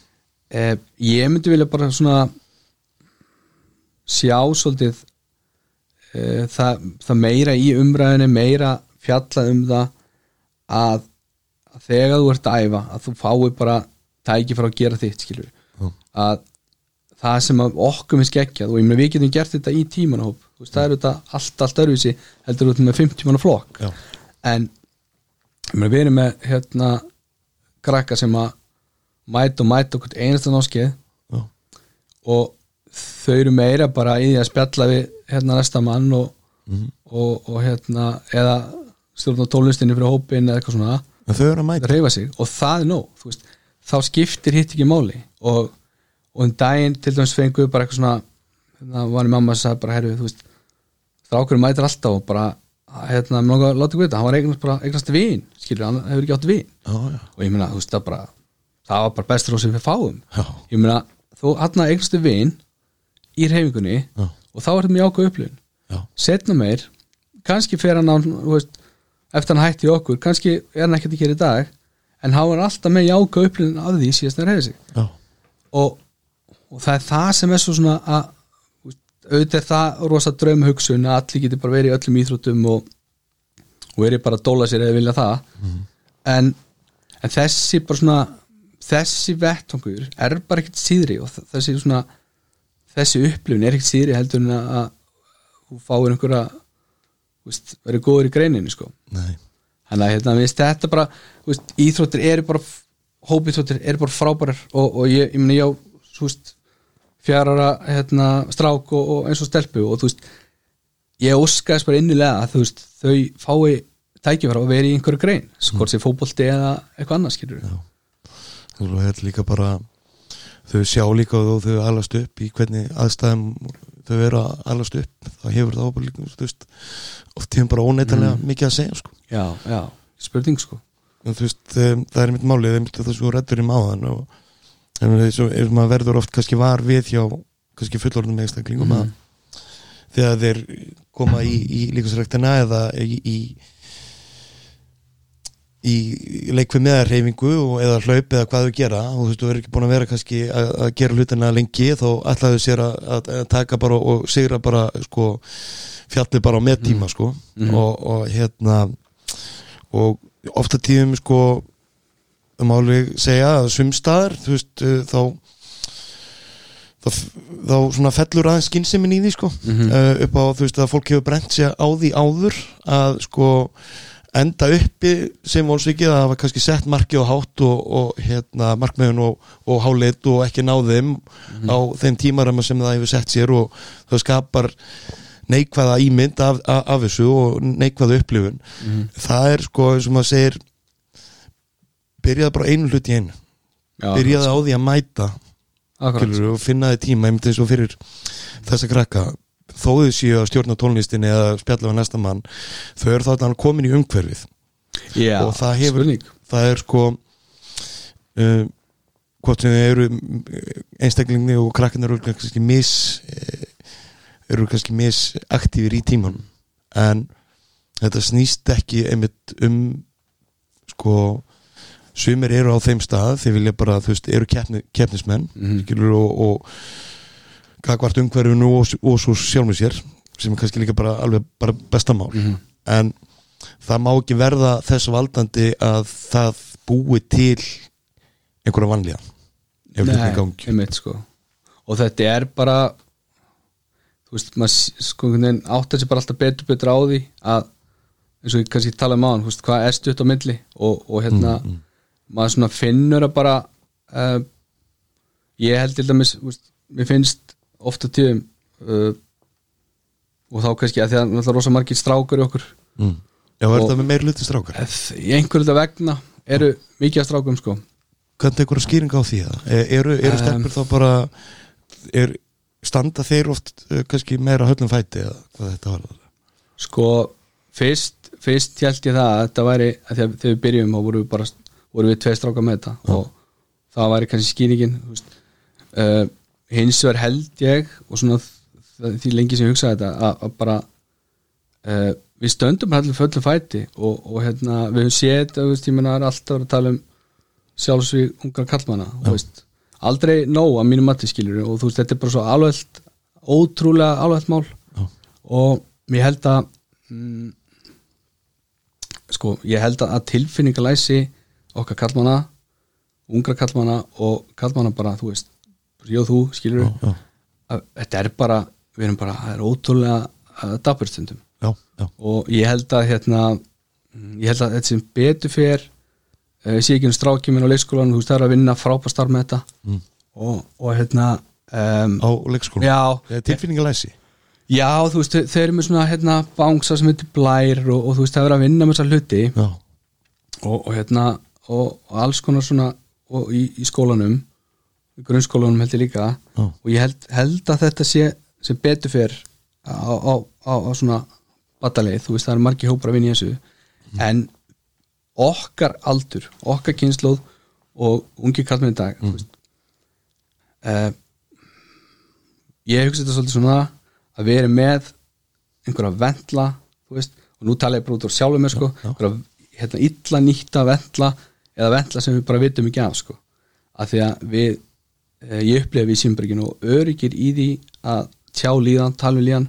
eh, ég myndi vilja bara svona sjá svolítið eh, það, það meira í umræðinu meira fjalla um það að, að þegar þú ert að æfa að þú fái bara tæki frá að gera þitt skilur Já. að það sem okkur minnst geggjað og ég meina við getum gert þetta í tímanahóp þú veist, það er þetta allt, allt öruvísi heldur út með 50 manna flokk Já. en ég meina, við erum með hérna krakka sem að mæta og mæta okkur einasta náskið Já. og þau eru meira bara í því að spjalla við hérna næsta mann og, og, og hérna eða stjórna tónlistinni fyrir hópin eða eitthvað svona en þau eru að mæta. Reyfa sig og það er nóg veist, þá skiptir hitt ekki máli. Og, og um daginn til dæmis fengu við bara eitthvað svona hérna var mamma sem sagði bara herfi þú veist strákurinn mætir alltaf og bara hérna, mér langar að láta ykkur þetta, hann var eignast bara eignast vin, skilur, hann hefur ekki átt vin. Já, já, og ég meina, þú veist, það bara það var bara bestur á sem við fáum. Já, ég meina, þú hann eignast vin í reyfingunni já, og þá er þetta mjög ákveð upplifun. Já, setna meir, kannski fer hann á þú veist, eftir hann hætti okkur kannski er hann ekkert að gera í dag en hann var alltaf með jáka upplifun af því síðast þegar hefði sig. Já, og, og það er það sem er svo svona að auðvitað er það rosa draumhugsun að allir geti bara verið í öllum íþróttum og, og verið bara að dóla sér eða vilja það. En, en þessi bara svona þessi vettvangur er bara ekkert síðri og þessi svona þessi upplifun er ekkert síðri heldur en að þú fáir einhverja veist, verið góður í greininni sko. Þannig að hérna, veist, þetta bara veist, íþróttir eru bara hópíþróttir eru bara frábærar og, og ég, ég meni ég á þú veist, fjárara hérna, strák og, og eins og stelpu og þú veist ég óskaðis bara innilega að þú veist, þau fái tækifæra og veri í einhverju grein skort sér fótbolti eða eitthvað annað skilur Já. þú veist líka bara þau sjá líka og þau alast upp í hvernig aðstæðum þau eru að alast upp þá hefur það veist, oft tíðum bara óneitanlega mikið að segja sko. já, já, spurning sko en veist, um, það er mitt málið það er svo reddur í máðan og en eins og maður verður oft kannski var við hjá kannski fullorðum einstakling mm. þegar þeir koma í, í líkasræktina eða í, í í leikvið meðarreyfingu eða hlaup eða hvað þau gera. Þú veist, þú verður ekki búin að vera kannski að, að gera hlutina lengi þá ætlaðu sér að, að, að taka bara og sigra bara sko fjallið bara á meðtíma sko. Og, og hérna og ofta tíðum sko um álveg segja að sumstaðar þú veist uh, þá þá, þá svona fellur aðeins skynnsemin í því sko. Uh, upp á þú veist að fólk hefur brent sér á því áður að sko enda uppi sem volsvikið að hafa kannski sett markið á hátt og, og hérna markmiðun og, og háleit og ekki náð þeim á þeim tímaramma sem það hefur sett sér og það skapar neikvæða ímynd af, af, af þessu og neikvæða upplifun. Það er sko eins og maður segir byrjaði bara einu hlut í einu. Já, byrjaði á því að mæta og finna þið tíma eins og fyrir þessa krakka þó þau séu að stjórna tónlistinni eða spjalla við næsta mann þau eru þá allan komin í umhverfið. Já, og það hefur- spurning. það er sko uh, hvort sem þau eru einstaklingi og krakkarnir eru kannski mis eh, eru kannski misaktífir í tíman en þetta snýst ekki einmitt um sko sumir eru á þeim stað þeir vilja bara, þú veist, eru keppni, keppnismenn Mhm. skilur og, og gagvart umhverfinu og, og svo sjálfum sér sem er kannski líka bara alveg bara bestamál Mhm. en það má ekki verða þess valdandi að það búi til einhverja vanlíða ef þetta er gangi. einmitt sko. Og þetta er bara þú veist, maður sko veginn áttar sér bara alltaf betur betur á því að eins og ég kannski tala um á hann, hvað er stutt á milli? Og, og hérna Mm, maður svona finnur að bara uh, ég held til dæmis veist, mér finnst ofta tíðum uh, og þá kannski að því að náttúrulega rosa margir strákar í okkur mm. Já, er þetta með meiri hluti strákar? Í einhverju þetta vegna eru mikið af strákum sko Hvernig tekur að skýringa á því það? Er, eru, eru Um, stelpur þá bara er, standa þeir oft uh, kannski meira höllum fæti eða hvað þetta var? Sko, fyrst, fyrst held ég það að þetta væri, að að þegar við byrjum og vorum við bara, vorum við tvei stráka með þetta og það væri kannski skýringin þú veist. uh, hins vegar held ég og svona því lengi sem ég hugsaði þetta að, að bara uh, við stöndum allir föllum fæti og, og hérna, við höfum séð þetta, það er alltaf að tala um sjálfsvík ungar þú veist, aldrei nóg að mínu mati skiljur og þú veist, þetta er bara svo alveg ótrúlega alveg mál. Já. og ég held að mm, sko, ég held að tilfinningalæsi okkar kallmanna ungra kallmanna og kallmanna bara, þú veist ég og þú skilur já, já, þetta er bara, við erum bara það er ótrúlega daburstundum og ég held að hérna, ég held að þetta sem betur fer uh, sé ekki um strákjuminn á leikskólan þú veist það er að vinna frábært starf með þetta. Mm. og, og hérna um, á leikskóla já, tilfinningalæsi? Já, þú veist þau- eru með svona hérna bangsa sem heitir blær og, og þú veist það er að vinna með þessar hluti. Og, og hérna og, alls konar svona og í, í skólanum grunnskólanum held ég líka. Já. og ég held, held að þetta sé sem betur fyrr á, á, á, á svona bataleið, þú veist það er margir hópar að vinna í þessu. En okkar aldur, okkar kynnslóð og ungi kallmenn í dag mm. uh, ég hugsa þetta svolítið svona að erum með einhverja vendla veist, og nú tala ég bara út á sjálfum mér sko, einhverja hérna, illa nýtta vendla eða vendla sem við bara vitum ekki af sko, af því að við ég upplifa við símbergin og öryggir í því að tjá líðan, tala við líðan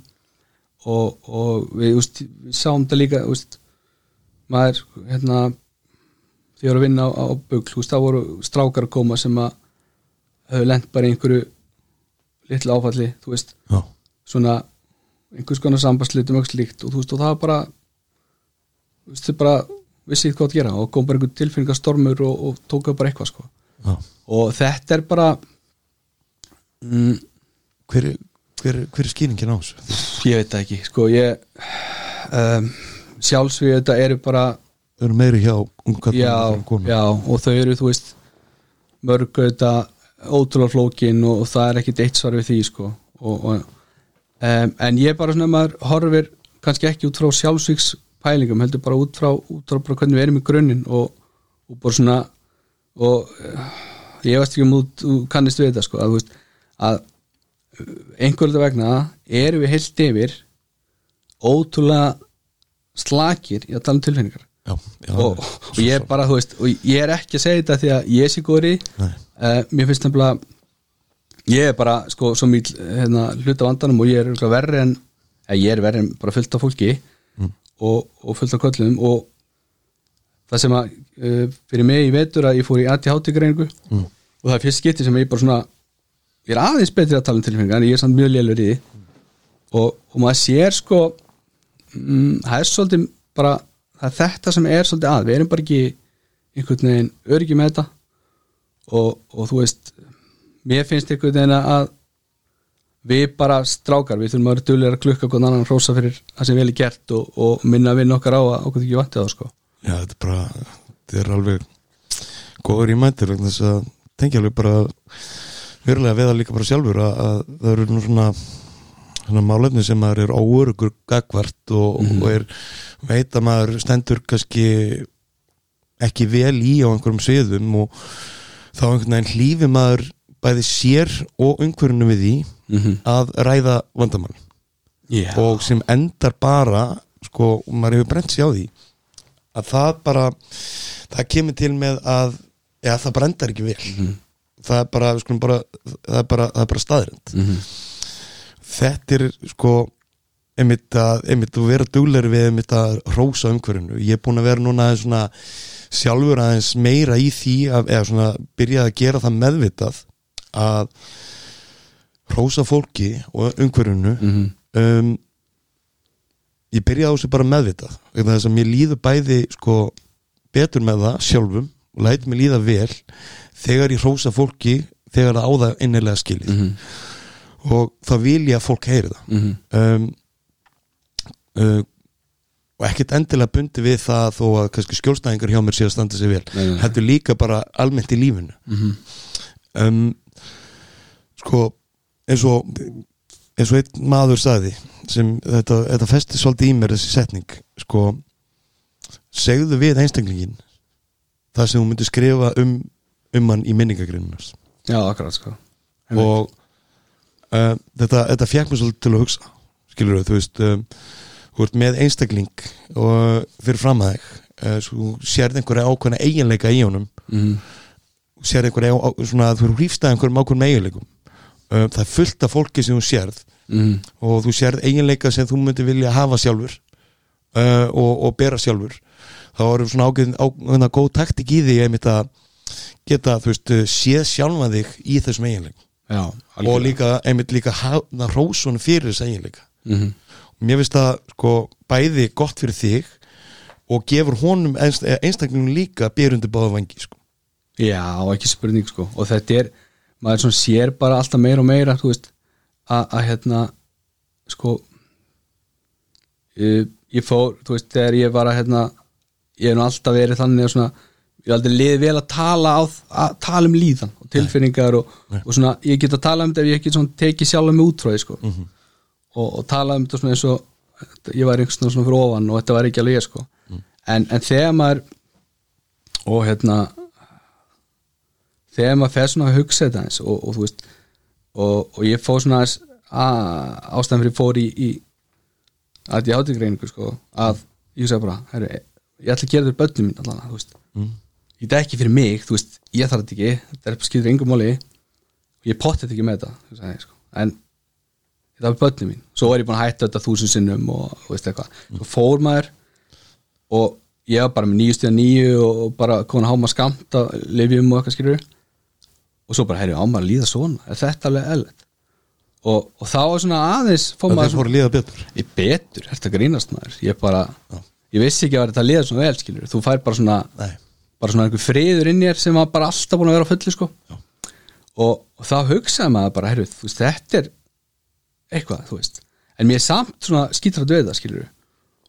og, og við, úst, við sáum þetta líka úst, maður hérna því að vinna á, á bugl þá voru strákar að koma sem að höfðu lent bara í einhverju litlu áfalli, veist svona einhvers konar sambandslitum og slíkt og veist og það var bara þau bara vissi hvað að gera og kom bara einhver tilfinningastormur og, og tók upp bara eitthvað sko. Og þetta er bara mm, Hver, er- hver, er- hver er skýringin á þessu? ég veit það ekki sko ég um, sjálfsvið þetta eru bara Þau eru meiri hjá já, já og þau eru þú veist mörg þetta ótrúlega flókin og, og það er ekkit eitt svar við því sko og, og, um, en ég bara svona maður horfir kannski ekki út frá sjálfsvíks pælingum heldur bara út frá, út frá bara hvernig við erum í grunninn og, og bara svona og uh, ég veist ekki um út þú kannist við þetta sko að þú veist að einhverjulega vegna erum við heilt yfir ótrúlega slakir í að tala um tilfinningar já, já, og, og ég er bara, þú veist og ég er ekki að segja þetta því að ég sé Nei. uh, mér finnst nefnilega ég er bara, sko, svo mýl hérna, hluta vandanum og ég er verri en eða, ég er verri en bara fullt af fólki og, og fullt af köllum og það sem að uh, fyrir mig í vetur að ég fór í ADHD-greiningu mm. og það er fyrst skipti sem ég bara svona ég er aðeins betri að tala um tilfinningar en ég er samt mjög lélur í því. Og, og maður sér sko mm, það er svolítið bara það er þetta sem er svolítið að. Við erum bara ekki einhvern veginn öryggi með þetta. Og, og þú veist mér finnst einhvern veginn að við bara strákar, við þurfum að vera duglega að klukka hvern annan hrósa fyrir það sem vel er gert og, og minna að vinna okkar á að okkur ekki vantið á sko. já, þetta er bara þetta er alveg góður í mættir þess að tengja alveg bara verulega við það líka bara sjálfur að, að það eru nú svona svona málefni sem maður er óörugur gagvart og, og er veit að maður stendur kannski ekki vel í á einhverjum sviðum og þá einhvern veginn hlífi maður bæði sér og umhverjunu við því mm -hmm. að ræða vandamál yeah. og sem endar bara sko, og maður hefur brent sér á því að það bara það kemur til með að ja, það bara endar ekki vel það er bara, bara það er bara, bara staðrind Mhm. þetta er sko einmitt að, einmitt að vera dugleiri við einmitt að rósa umhverfinu ég er búin að vera núna svona sjálfur aðeins meira í því að, eða svona byrjað að gera það meðvitað að rósa fólki og umhverfinu Mhm. um, ég byrjaði á þessu bara meðvitað þess að mér líður bæði sko betur með það sjálfum og læt mér líða vel þegar ég rósa fólki þegar það á það innilega skilið Mhm. og þá vil ég að fólk heyri það Mhm. um, uh, og ekkert endilega bundi við það þó að kannski skjólstæðingar hjá mér sé að standa sig vel nei. heldur líka bara almennt í lífinu Mhm. um, sko eins og eins og einn maður sagði sem þetta, þetta festi svolítið í mér þessi setning sko segðu við einstaklingin það sem þú myndir skrifa um um hann í minningagrinnars já, akkurat sko. Og uh, þetta, þetta fjekk mér svolítið til að hugsa skilur þú veist um, þú ert með einstakling og fyrir fram að þig uh, svo sérð einhverja ákveðna eiginleika í honum. Mm. sér einhverja á, svona að þú eru hrífstað einhverjum ákveðnum eiginleikum. Um, það er fullt af fólki sem þú sérð Mm. og þú sérð eiginleika sem þú myndir vilja hafa sjálfur uh, og, og bera sjálfur þá eru svona ákveðin, ákveðina góð taktik í því einmitt að geta, þú veist, uh, séð sjálfa þig í þessum eiginleikum. Og líka, einmitt líka hrósunum fyrir þess eiginleika. Mm mér finnst það sko bæði gott fyrir þig og gefur honum einst, einstaklingum líka byrjundu báða vangi sko. Já, ekki spurning sko. Og þetta er, maður sér bara alltaf meira og meira, þú veist að að, hérna sko ég, ég fór, þú veist, þegar ég var að hérna, ég hef nú alltaf verið þannig að svona, ég hef aldrei liðið vel að tala á, að tala um líðan og tilfinningar og, og svona, ég get að tala um þetta ef ég ekki svona tekið sjálf með útfráði sko. Og, og tala um þetta svona eins og ég var einhvers svona fyrir ofan og þetta var ekki alveg ég sko. En, en þegar maður og hérna þegar maður fer svona að hugsa þetta eins og, og þú veist og, og ég fór svona ástæðan fyrir fór í, í að ég átti greiningu sko að ég sagði bara, herru, ég ætla að gera þetta börnum mín allan, Mm. ég er ekki fyrir mig, þú veist, ég þarf þetta ekki þetta er skilur engum máli. Ég potti þetta ekki með þetta sagði, sko. en þetta var börnum mín. Svo er ég búin að hætta þetta þúsund sinnum og þú veist eitthvað, svo fór maður og ég var bara með nýju stíða nýju og og bara komin að háma skamt að lifjum og eitthvað skilur og svo bara, herri, ámar að líða svona. Er þetta alveg eðlert og, og þá var svona aðeins fór það maður líða betur. Betur, þetta grínast maður? Ég bara, ég vissi ekki að þetta liða svona vel skilur, þú fær bara svona Nei. bara svona einhver friður inn í þér sem var bara alltaf búin að vera á fullu sko. Og, og þá hugsaði maður bara, heyrðu, þú veist, þetta er eitthvað, þú veist. En mér er samt svona skítrætt við það skilur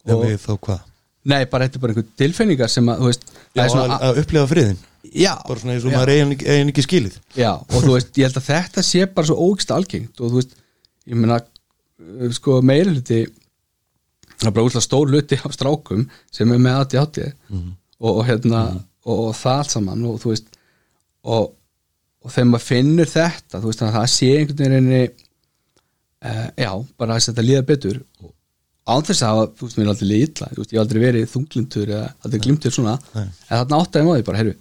og við þá hvað? Nei, bara þetta er bara einhver tilfinningar sem að, þú veist, Já, svona að, að upplifa friðin já, bara svona eins og já. maður eigin, eigin ekki skilið. Já, og þú veist, ég held að þetta sé bara svo ógst algengt og þú veist, ég meina uh, sko meiri hluti það er bara úrslega stór hluti af strákum sem er með ADHD og, og hérna, og, og það allt saman og þú veist og, og þegar maður finnur þetta þú veist, þannig að það sé einhvern veginn uh, já, bara að þetta líða betur. Og án þess að þú veist, mér er aldrei veist, ég hef aldrei verið þunglindur eða aldrei glimtur svona, Nei. en þarna áttaði maður bara, heyrðu,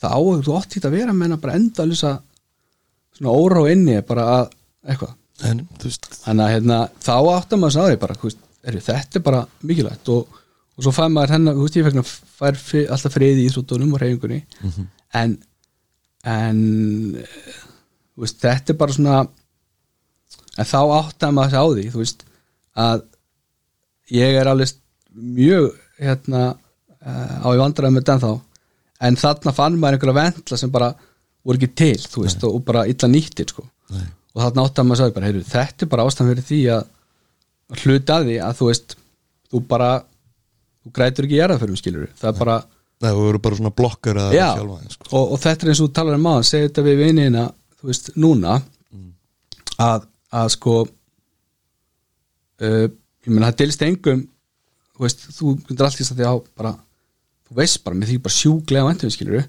það á, þú átti þetta að vera menna bara enda alveg svona óra og inni bara að, eitthvað. Þannig að hérna, þá áttar maður sáði bara, þú veist, heyrðu, þetta er bara mikilvægt og, og svo fær maður hennar, þú veist, ég fekk að fær alltaf friði í íþróttunum og reyfingunni en en eh, þú veist, þetta er bara svona en þá áttar maður sig á því þú veist, að ég er alveg mjög hérna uh, á í vandræðum með den þá en þarna fann maður einhverja vendla sem bara voru ekki til, veist, og, bara illa nýttir sko, og þarna áttar maður heyru, þetta er bara ástæðan fyrir því að að hluta að því þú veist þú bara, þú grætur ekki gera fyrir skilur, það er bara Nei, þú eru bara svona blokkar að Já, sjálfa þeim, sko. og, og þetta er eins og þú talar um maður segir þetta við vinina, þú veist, núna að, að sko uh, ég meina það dilst engum þú veist, þú myndir allt í þess að því á bara, þú veist bara, með því bara sjúglega væntum skilur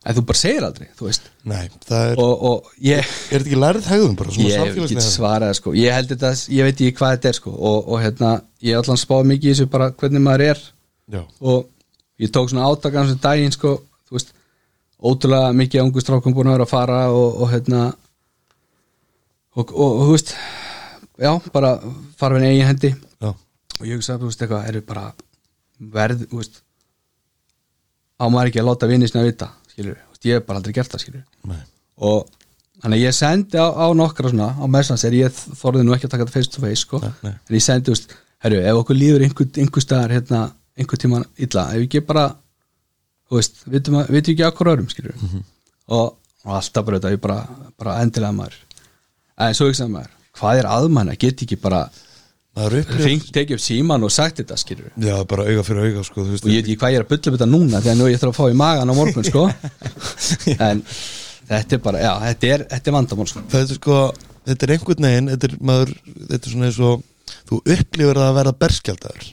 en þú bara segir aldrei, þú veist. Nei, það er, og, og ég, er þetta ekki lærið hegðum bara svona ég get samfélagslega svarað sko, ég held þetta ég veit ekki hvað þetta er sko. Og, og hérna, ég allan spáði mikið í þessu bara hvernig maður er. Já, og ég tók svona átakan sem daginn sko, þú veist ótrúlega mikið ungu strákum búin að vera að fara og, og hérna og, og, og þú veist já, bara fara við eigin hendi. Já, og ég hugsa, þú veist, eitthvað, er bara verð, þú veist á maður ekki að láta vinnisni að vita skilur, ég hef bara aldrei gert það skilur nei. Og þannig að ég sendi á, á nokkra svona á messans er ég þorði nú ekki að taka þetta face to face sko, Nei, en ég sendi, veist herru, ef okkur líður einhver, einhver staðar hérna, einhver tíma illa, ef ekki bara þú veist, vitum, ekki okkur öðrum skilur Mhm. og, og alltaf bara þetta, ég bara, bara endilega maður. En svo ekki sem maður hvað er aðmann að geta ekki bara ringt, tekið upp síman og sagt þetta skilur Já, bara auga fyrir auga, sko og ég veit ekki hvað ég er að bulla upp þetta núna þegar nú ég þarf að fá í magan á morgun sko. En þetta er bara, já, þetta er, er vandamál sko. þetta sko þetta er einhvern veginn, þetta er maður þetta er svona eins og þú upplifir að verða berskjaldaður.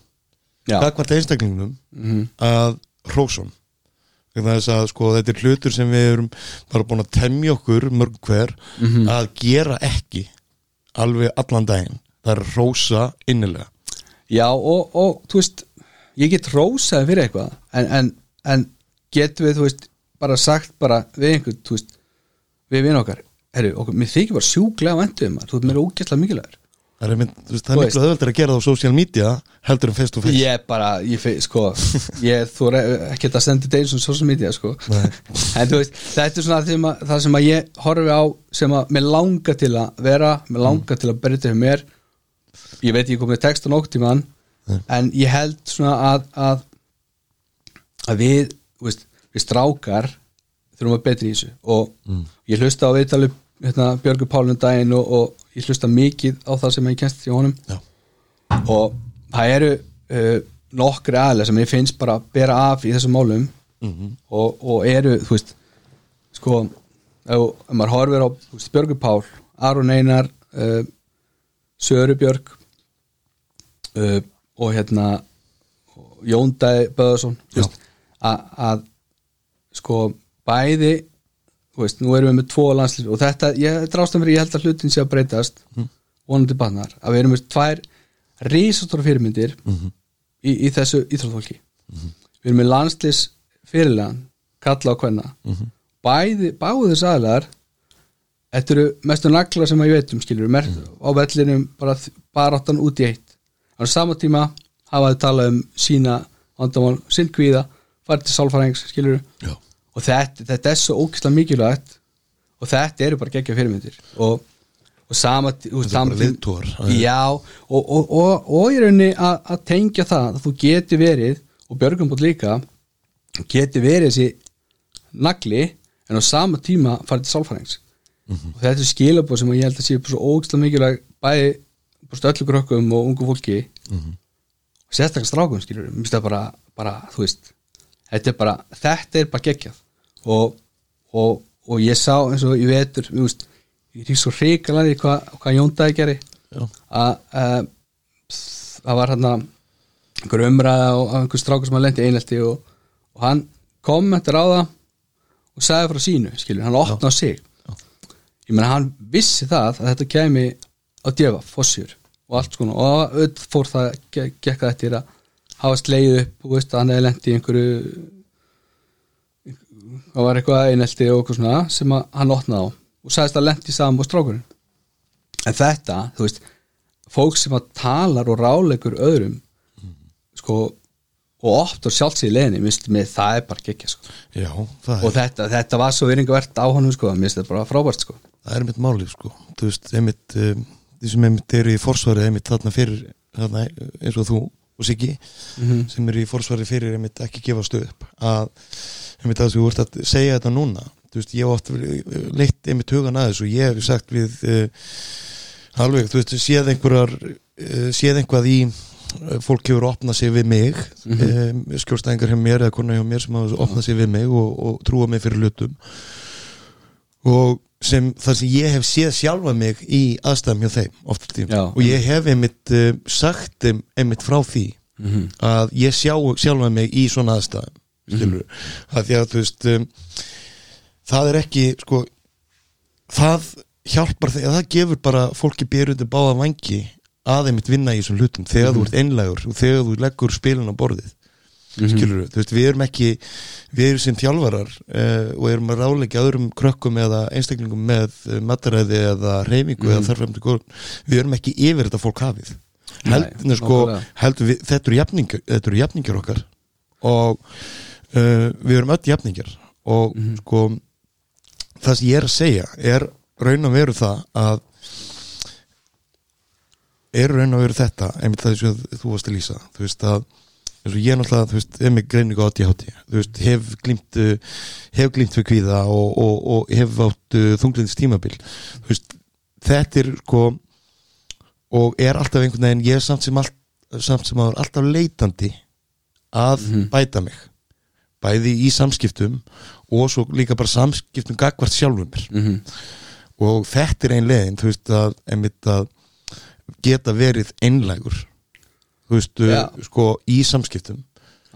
Já, gagvart einstaklingnum Mhm. að hrósum að sko þetta er hlutur sem við erum bara búin að temja okkur mörg hver Mhm. að gera ekki alveg allan daginn það er að hrósa innilega. Já og, og þú veist ég get rósaði fyrir eitthvað en, en, en getum við, þú veist bara sagt bara við einhvern veist, við vinn okkar herru, okkur, mér þykir bara sjúklega vendum þú veist, mér er ógæslega mikilvægur Það er, er miklu öðvöldur að gera það á social media heldur en face to face. Ég bara, ég fei, sko ég þú ekki að senda eins og social media sko. En þú veist, þetta er svona það sem að, það sem að ég horfi á sem að mér langar til að vera mér langar til að berja til mér ég veit ég komið text á nokkuð tíman Nei. en ég held svona að að, að við, veist, við strákar þurfum að betri í þessu og ég hlusta á viðtalið hérna, Björgur Pálun daginn og, og ég hlusta mikið á það sem ég kennst í honum Já. og það eru uh, nokkri aðlega sem ég finnst bara að bera af í þessum málum og, og eru, þú veist sko, ef, maður horfir á Björgur Pál, Aron Einar uh, Söru Björg uh, og hérna Jón Dæ Böðarsson að, sko bæði veist, nú erum við með tvo landslýs og þetta, ég, ástæðan fyrir ég held að hlutin sé að breytast vonandi bannar, að við erum með tvær risastóra fyrirmyndir í, í þessu íþróttfólki við erum með landslýs fyrirlegan kalla á hvenna bæði, báðu þess aðlar þetta eru mestu nagla sem að ég veit um skilur mer, á vellinum bara baráttan út í eitt. Á sama tíma hafa þið talað um sína vandamál, sinn kvíða farið til sálfræðings skilur Já. og þetta, þetta er svo ógislega mikilvægt og þetta eru bara geggja fyrirmyndir. Og, og sama Þetta er bara leiðtogar. já, og, og, og, og í rauninni að, að tengja það að þú geti verið og Björgum búið líka geti verið þessi nagli en á sama tíma farið til sálfræðings og þetta er skilabóð sem ég held að sé svo ógislega mikilvæg bæði öllu krökkum og ungu fólki. Og sérstaklega strákum skilur mér finnst það bara, bara, þú veist þetta er bara, þetta er bara geggjað. Og, og, og ég sá eins og ég vetur, þú veist ég rík svo hrikalega í hvað hva Jón Dæði geri að að það var hann einhver umræða og einhver strákur sem hann lendi einelti og, og hann kom eftir á það og sagði frá sínu, skilur, hann opnaði sig ég meina hann vissi það að þetta kæmi á djöfa, fossjur og allt svona. Og auðvitað fór það ge- gekk það eftir að hafa sleið upp og veist að hann hefði lent í einhverju það var eitthvað einelti og eitthvað svona sem að hann opnaði á og sagðist að lent í saman og strákurinn. En þetta, þú veist fólk sem að talar og ráleikur öðrum sko og oft og sjálfs í leðinni, minnst með það er bara gekkja sko. Já, og er, þetta, þetta var svo viringavert á honum sko, minnst þetta bara frábært sko það er mitt málið sko. Þú veist, einmitt um, því sem einmitt eru í forsvari einmitt þarna fyrir þarna, eins og þú og Siggi sem eru í forsvari fyrir einmitt ekki gefast upp að einmitt að þú ert að segja þetta núna þú veist, ég hef oft verið- leitt einmitt hugan aðeins og ég hef sagt við uh, alveg, þú veist, séð einhverjar uh, séð einhvað í fólk hefur opnað sig við mig mm um, skjórstæðingar hjá mér eða konar hjá mér sem hafa opnað sig við mig og, og trúa mig fyrir hlutum. Og sem það sem ég hef séð sjálfa mig í aðstæðum hjá þeim oft tím Já. og ég hef einmitt uh, sagt einmitt frá því að ég sjá sjálfa mig í svona aðstæðum skilur að því að þú veist um, það er ekki sko það hjálpar þegar það gefur bara fólki byrjundi báða vangi að einmitt vinna í þessum hlutum þegar þú ert einlægur og þegar þú leggur spilin á borðið skilur þú veist, við erum ekki við erum sem þjálfarar uh, og erum að ráleika öðrum krökkum eða einstaklingum með uh, mataræði eða reyfingu eða þarfæmdi góð við erum ekki yfir þetta fólk hafið. Nei, heldur, sko, heldur við, þetta eru jafningar, þetta eru jafningar okkar. Og uh, við erum öll jafningar og sko það sem ég er að segja er raun og veru það að er raun og veru þetta einmitt það sem þú varst að lýsa. Þú veist að eins og ég náttúrulega, þú veist, er með greiningu á ADHD þú veist, hef glimt uh, hef glimt fyrir kvíða og, og, og hef átt uh, þunglindis tímabil þú veist, þetta er sko og er alltaf einhvern veginn ég er samt sem, all, samt sem alltaf leitandi að bæta mig. Bæði í samskiptum og svo líka bara samskiptum gagvart sjálfum mér. -hmm. og þetta er ein leiðin þú veist að, að geta verið einlægur þú veist, Já. sko í samskiptum.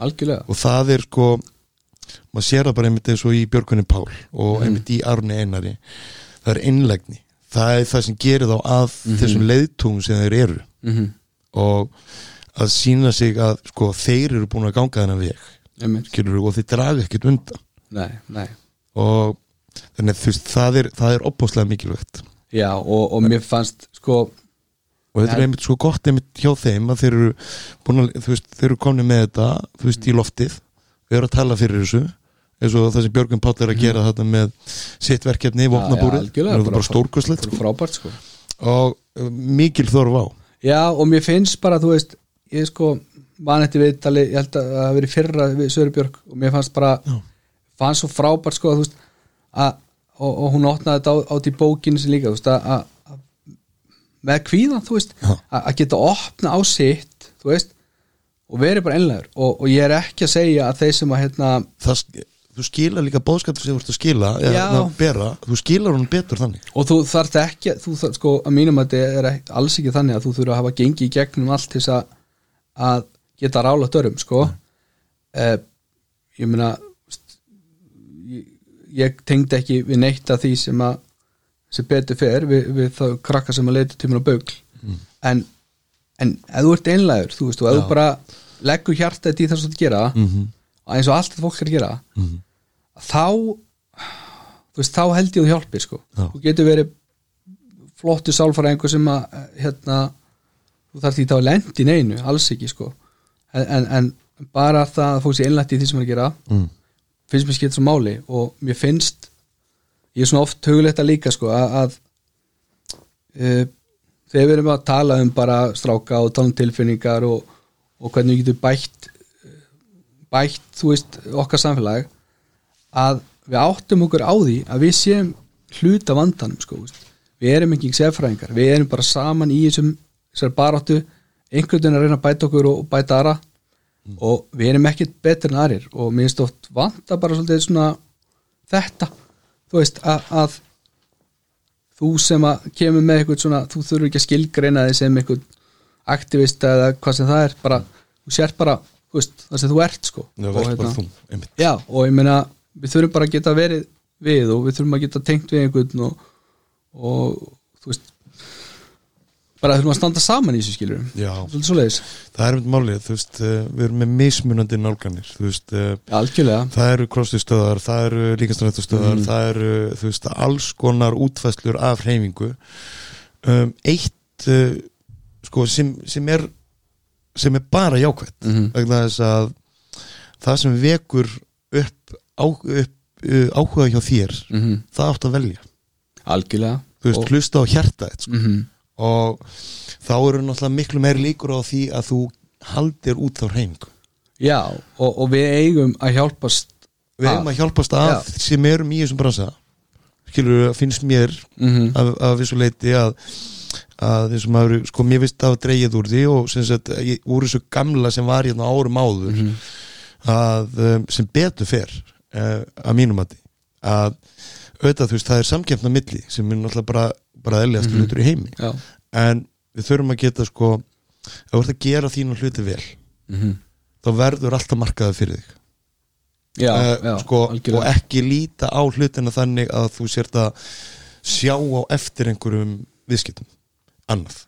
Algjörlega. Og það er sko maður sér það bara einmitt eins og í Björgunni Pál og einmitt í Arni Einari. Það er einlægni. Það er það sem gerir þá að þessum leiðtungum sem þeir eru. Mm og að sína sig að sko þeir eru búin að ganga þennan veg. -hmm. skilur, og þeir draga ekkert undan. Nei, nei. Og þannig að þú veist það er, er opbáslega mikilvægt. Já, og, og mér fannst sko og þetta er En- einmitt svo gott einmitt hjá þeim að þeir eru að, veist, þeir eru komni með þetta þú veist, í loftið, við erum að tala fyrir þessu eins og það sem Björgum Páll er að gera þetta með sitt verkefni í vopnabúrið, algjörlega, það er bara bara frábært sko. og uh, mikil þorf á. Já, og mér finnst bara, þú veist ég sko, man eftir viðtali ég held að það hafi verið fyrra við Sörubjörg og mér fannst bara, Já. fannst svo frábært sko, þú veist að, og, og hún opnaði þetta á, át í bókinu sem líka, þú veist að, að að- með kvíðan, þú veist að, að geta opna á sitt, þú veist og verið bara einlegur og, og ég er ekki að segja að þeir sem að hérna, það, þú skilar líka bóðskapur sem þú ert að skila eða að bera, þú skilar hún betur þannig. Og þú þarft ekki þú þarft, sko, að mínum að þetta er ekki, alls ekki þannig að þú þurfa að hafa gengið í gegnum allt til að, að geta rála dörum, sko. Eh, ég meina ég, ég tengdi ekki við neitt af því sem að sem betur fer við, við þá krakka sem að leita tímur á bögl en, en ef þú ert einlægur þú veist, og ef þú bara leggur hjarta í það sem þú að gera mm -hmm. eins og allt þetta fólk er að gera Mhm. þá þú veist, þá held ég þú hjálpir sko. Já. þú getur verið flottu sálfæraðingur sem að hérna, þú þarf því þá að lendi neinu, alls ekki sko. en, en, bara það að fólk sé einlætt í því sem er að gera mm. finnst mér skipt svo máli og mér finnst ég er svona oft hugulegt að líka sko, að, að uh, þegar við erum að tala um bara stráka og tala um tilfinningar og, og hvernig við getum bætt bætt, þú veist, okkar samfélag að við áttum okkur á því að við séum hluta vandanum sko, veist. við erum ekki sefræðingar, við erum bara saman í þessum, þessar baráttu. Einhvern veginn að reyna að bæta okkur og bæta aðra. Og við erum ekkert betri en aðrir. Og mér finnst oft vanta bara svolítið svona þetta þú veist að, að þú sem að kemur með eitthvað svona þú þurfur ekki að skilgreina þig sem eitthvað aktivist eða hvað sem það er bara, þú sért bara þú veist, það sem þú ert sko. Já, og, bara þú, já, og ég meina við þurfum bara að geta verið við og við þurfum að geta tengt við einhvern og, og þú veist bara þurfum að standa saman í þessu skilur svolítið svo leiðis, það er einmitt málið, þú veist, uh, við erum með mismunandi nálganir, þú veist, uh, algjörlega. það eru crossfit-stöðar, það eru líkastrættustöðar, Mm. það eru, þú veist, alls konar útfæslur af hreyfingu. Um, eitt uh, sko, sem, sem er sem er bara vegna þess að það sem vekur upp, á, upp uh, áhuga hjá þér mm það átt að velja, algjörlega. Þú veist, Og- hlusta á hjarta þitt, sko. mm og þá eru náttúrulega miklu meir líkur á því að þú haldir út þá hreyfingu já, og, og við eigum að hjálpast við hefum að hjálpast að Já. sem erum í þessum bransa skilur, finnst mér mm af, af vissu leiti að að þessum að sko mér vist að dreigið úr því og sem sagt ég- úr þessu gamla sem var hérna á árum áður Mhm. að um, sem betur fer uh, að mínum að að auðvitað þú veist það er samkeppna milli sem er náttúrulega bara, bara eðliðast Mhm. hlutur í heimi. Já, en við þurfum að geta sko ef þú ert að gera þínu hluti vel mm þá verður alltaf markaði fyrir þig. Já, Eh, já sko, og ekki líta á hlutina þannig að þú sért að sjá á eftir einhverjum viðskiptum. Annað.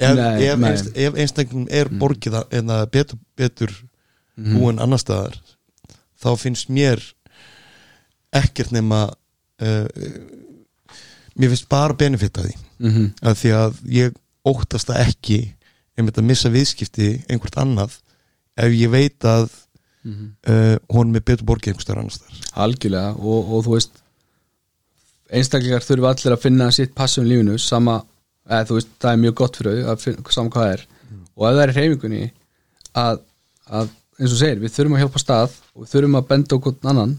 Ef, Nei, ef, nei. einst, ef einstaklingum er borgið að- eða betur, betur Mhm. búin annar staðar þá finnst mér ekkert nema uh, mér finnst bara benefit að því. Mhm. að því að ég óttast það ekki einmitt að missa viðskipti einhvert annað ef ég veit að Mhm. uh, honum er betur borgið einhvers staðar annars staðar. Algjörlega og, og þú veist einstaklingar þurfa allir að finna sitt passum í lífinu sama, eða þú veist, það er mjög gott fyrir þau að finna sama hvað er. Og ef það er í hreyfingunni að, að eins og segir, við þurfum að hjálpa stað og við þurfum að benda okkur annan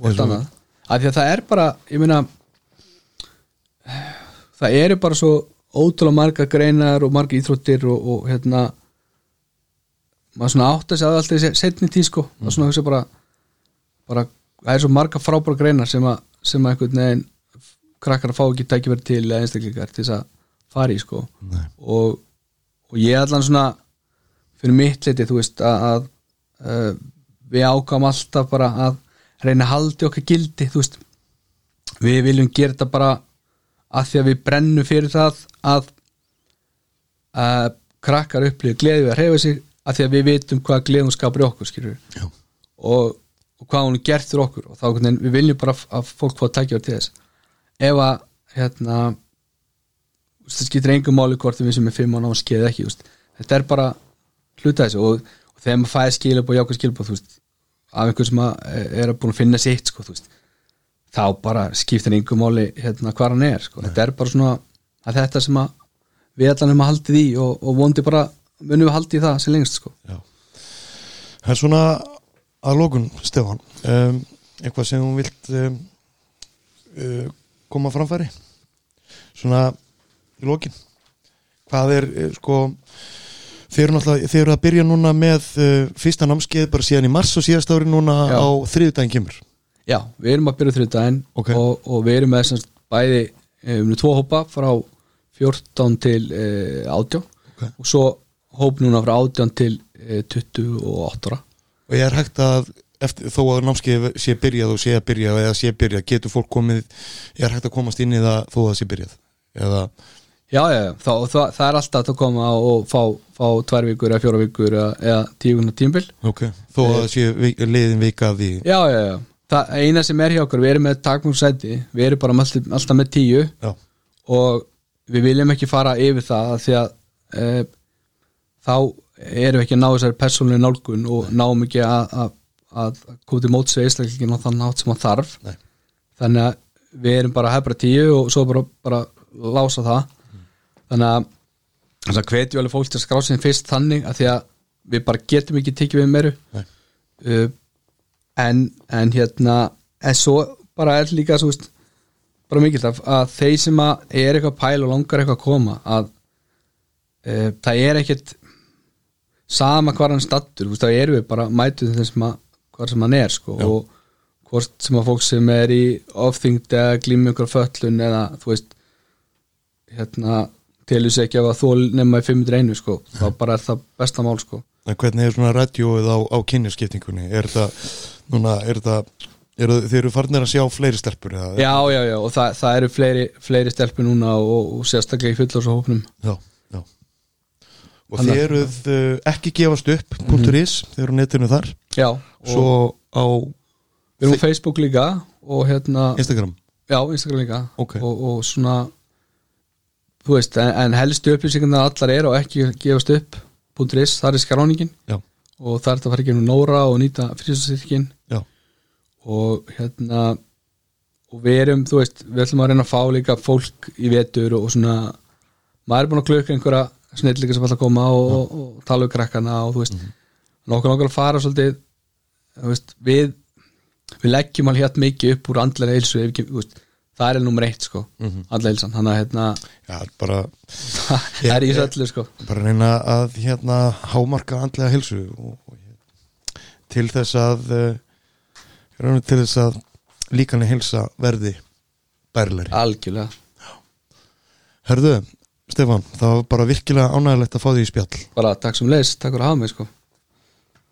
og allt og- annað, af því að það er bara ég meina það eru bara svo ótrúlega marga greinar og marga íþróttir og, og hérna maður svona átt að segja alltaf í setni tíð sko, það er svona hugsa bara bara, það er svo marga frábæra greinar sem að, sem að einhvern veginn krakkar að fá ekki tækifæri til eða einstaklingar til þess að fara í sko. Og, og ég allan svona fyrir mitt liti, þú veist að, að uh, við ákvæm alltaf bara að reyna að haldi okkar gildi, þú veist. Við viljum gera þetta bara að því að við brennum fyrir það að, að krakkar upplýðu gleði við að reyfa sig að því að við vitum hvað gleðum skapar í okkur skilur og, og hvað hún er gert fyrir okkur. Og þá einhvern við viljum bara að fólk fá að tækja til þess. Ef að hérna það skiptir engum máli hvort við sem er fimm á námskeið eða ekki veist. þetta er bara hluta þessu. Og, og þegar maður fæði skilab og jákvæð skilab þú veist, af einhver sem að er að búin að finna sitt sko, þú veist, þá bara skiptir engum máli hérna hvar hann er sko. þetta er bara svona að þetta sem að við allan erum að haldið í og, og vondi bara munum við haldið í það sem lengst sko. Já. En svona að lókun, Stefán um, eitthvað sem hún vilt um, uh, koma framfæri svona í lókin hvað er, eh, sko þeir eru að byrja núna með uh, fyrsta námskeið bara síðan í mars og síðast ári núna Já. á þriðudaginn kemur Já, við erum að byrja þrjúdæðin Ok. og, og við erum með semst bæði eh, um tvo hópa frá 14 til eh, 18 Ok. og svo hóp núna frá 18 til eh, 28 ára og ég er hægt að eftir, þó að námskeið sé byrjað og sé að byrja eða sé byrjað, getur fólk komið ég er hægt að komast inn í það þó að sé byrjað? Eða, Já, já, já, þá, það, það er alltaf að koma og fá, fá tvær vikur eða fjóra vikur eða, tíugunar tímbil ok, þó að sé liðin vika því. Já, já, já, það eina sem er hjá okkur við erum með takmungsæti, við erum bara alltaf, alltaf með tíu. Já, og við viljum ekki fara yfir það því að e, þá erum við ekki að ná þessari persónlega nálgun og náum ekki að, að, að koma til móts við einstakleikin á þann nátt sem hann þarf. Nei. þannig að við erum bara að hefra tíu og svo bara, bara lása það. Þannig að þess að hvetju alveg fólk til að skrá sinni fyrst þannig að því að við bara getum ekki tekið við meiru Nei. uh, en, en hérna en svo bara er líka svo veist, bara mikilvægt að, að þeir sem að er eitthvað pæl og langar eitthvað að koma að uh, það er ekkit sama hvar hann stattur veist, það erum við bara mætuð þess að hvar sem hann er sko, Já. og hvort sem að fólk sem er í ofþyngd eða glími ykkur föllun eða þú veist hérna telur sér ekki að þól nema í 501 sko, þá bara er það besta mál sko. En hvernig er svona radjóið á, á kynjaskiptingunni? Er það, núna, er það er það, þeir eru farnir að sjá fleiri stelpur eða, Já, já, já, og það, það eru fleiri, fleiri stelpur núna og, og sérstaklega í fullorðsóknum já, já. og Þannig- þeir eruð uh, ekki gefast upp .is, þeir eru netinu þar. Já, og svo á við erum á Facebook líka og hérna, Instagram? Já, Instagram líka. Ok. og, og svona þú veist, en, en helstu upplýsingarna allar er og ekki gefast upp .is, það er skráningin. Já, og það er þetta að fara ekki um Nóra og nýta frísastyrkin og hérna og við erum, þú veist, við ætlum að reyna að fá líka fólk í vetur og svona maður er búin að klukka einhverja snillika sem ætla að koma og, og, og tala um krakkana og þú veist, mm nokkuð nokkuð að fara svolítið, þú veist, við við leggjum alveg hér mikið upp úr andlega ef ekki, þú veist það er nummer eitt, sko, Mhm. andlega heilsan. Þannig að hérna, já, bara það er í þessu öllu, sko. bara reyna að hérna hámarka andlega hilsu og, og, til þess að uh, til þess að líkanlega hilsa verði bærilegri. algjörlega, Herðu, Stefán, það var bara virkilega ánægilegt að fá því í spjall. Bara takk sem leis, takk fyrir að hafa mig, sko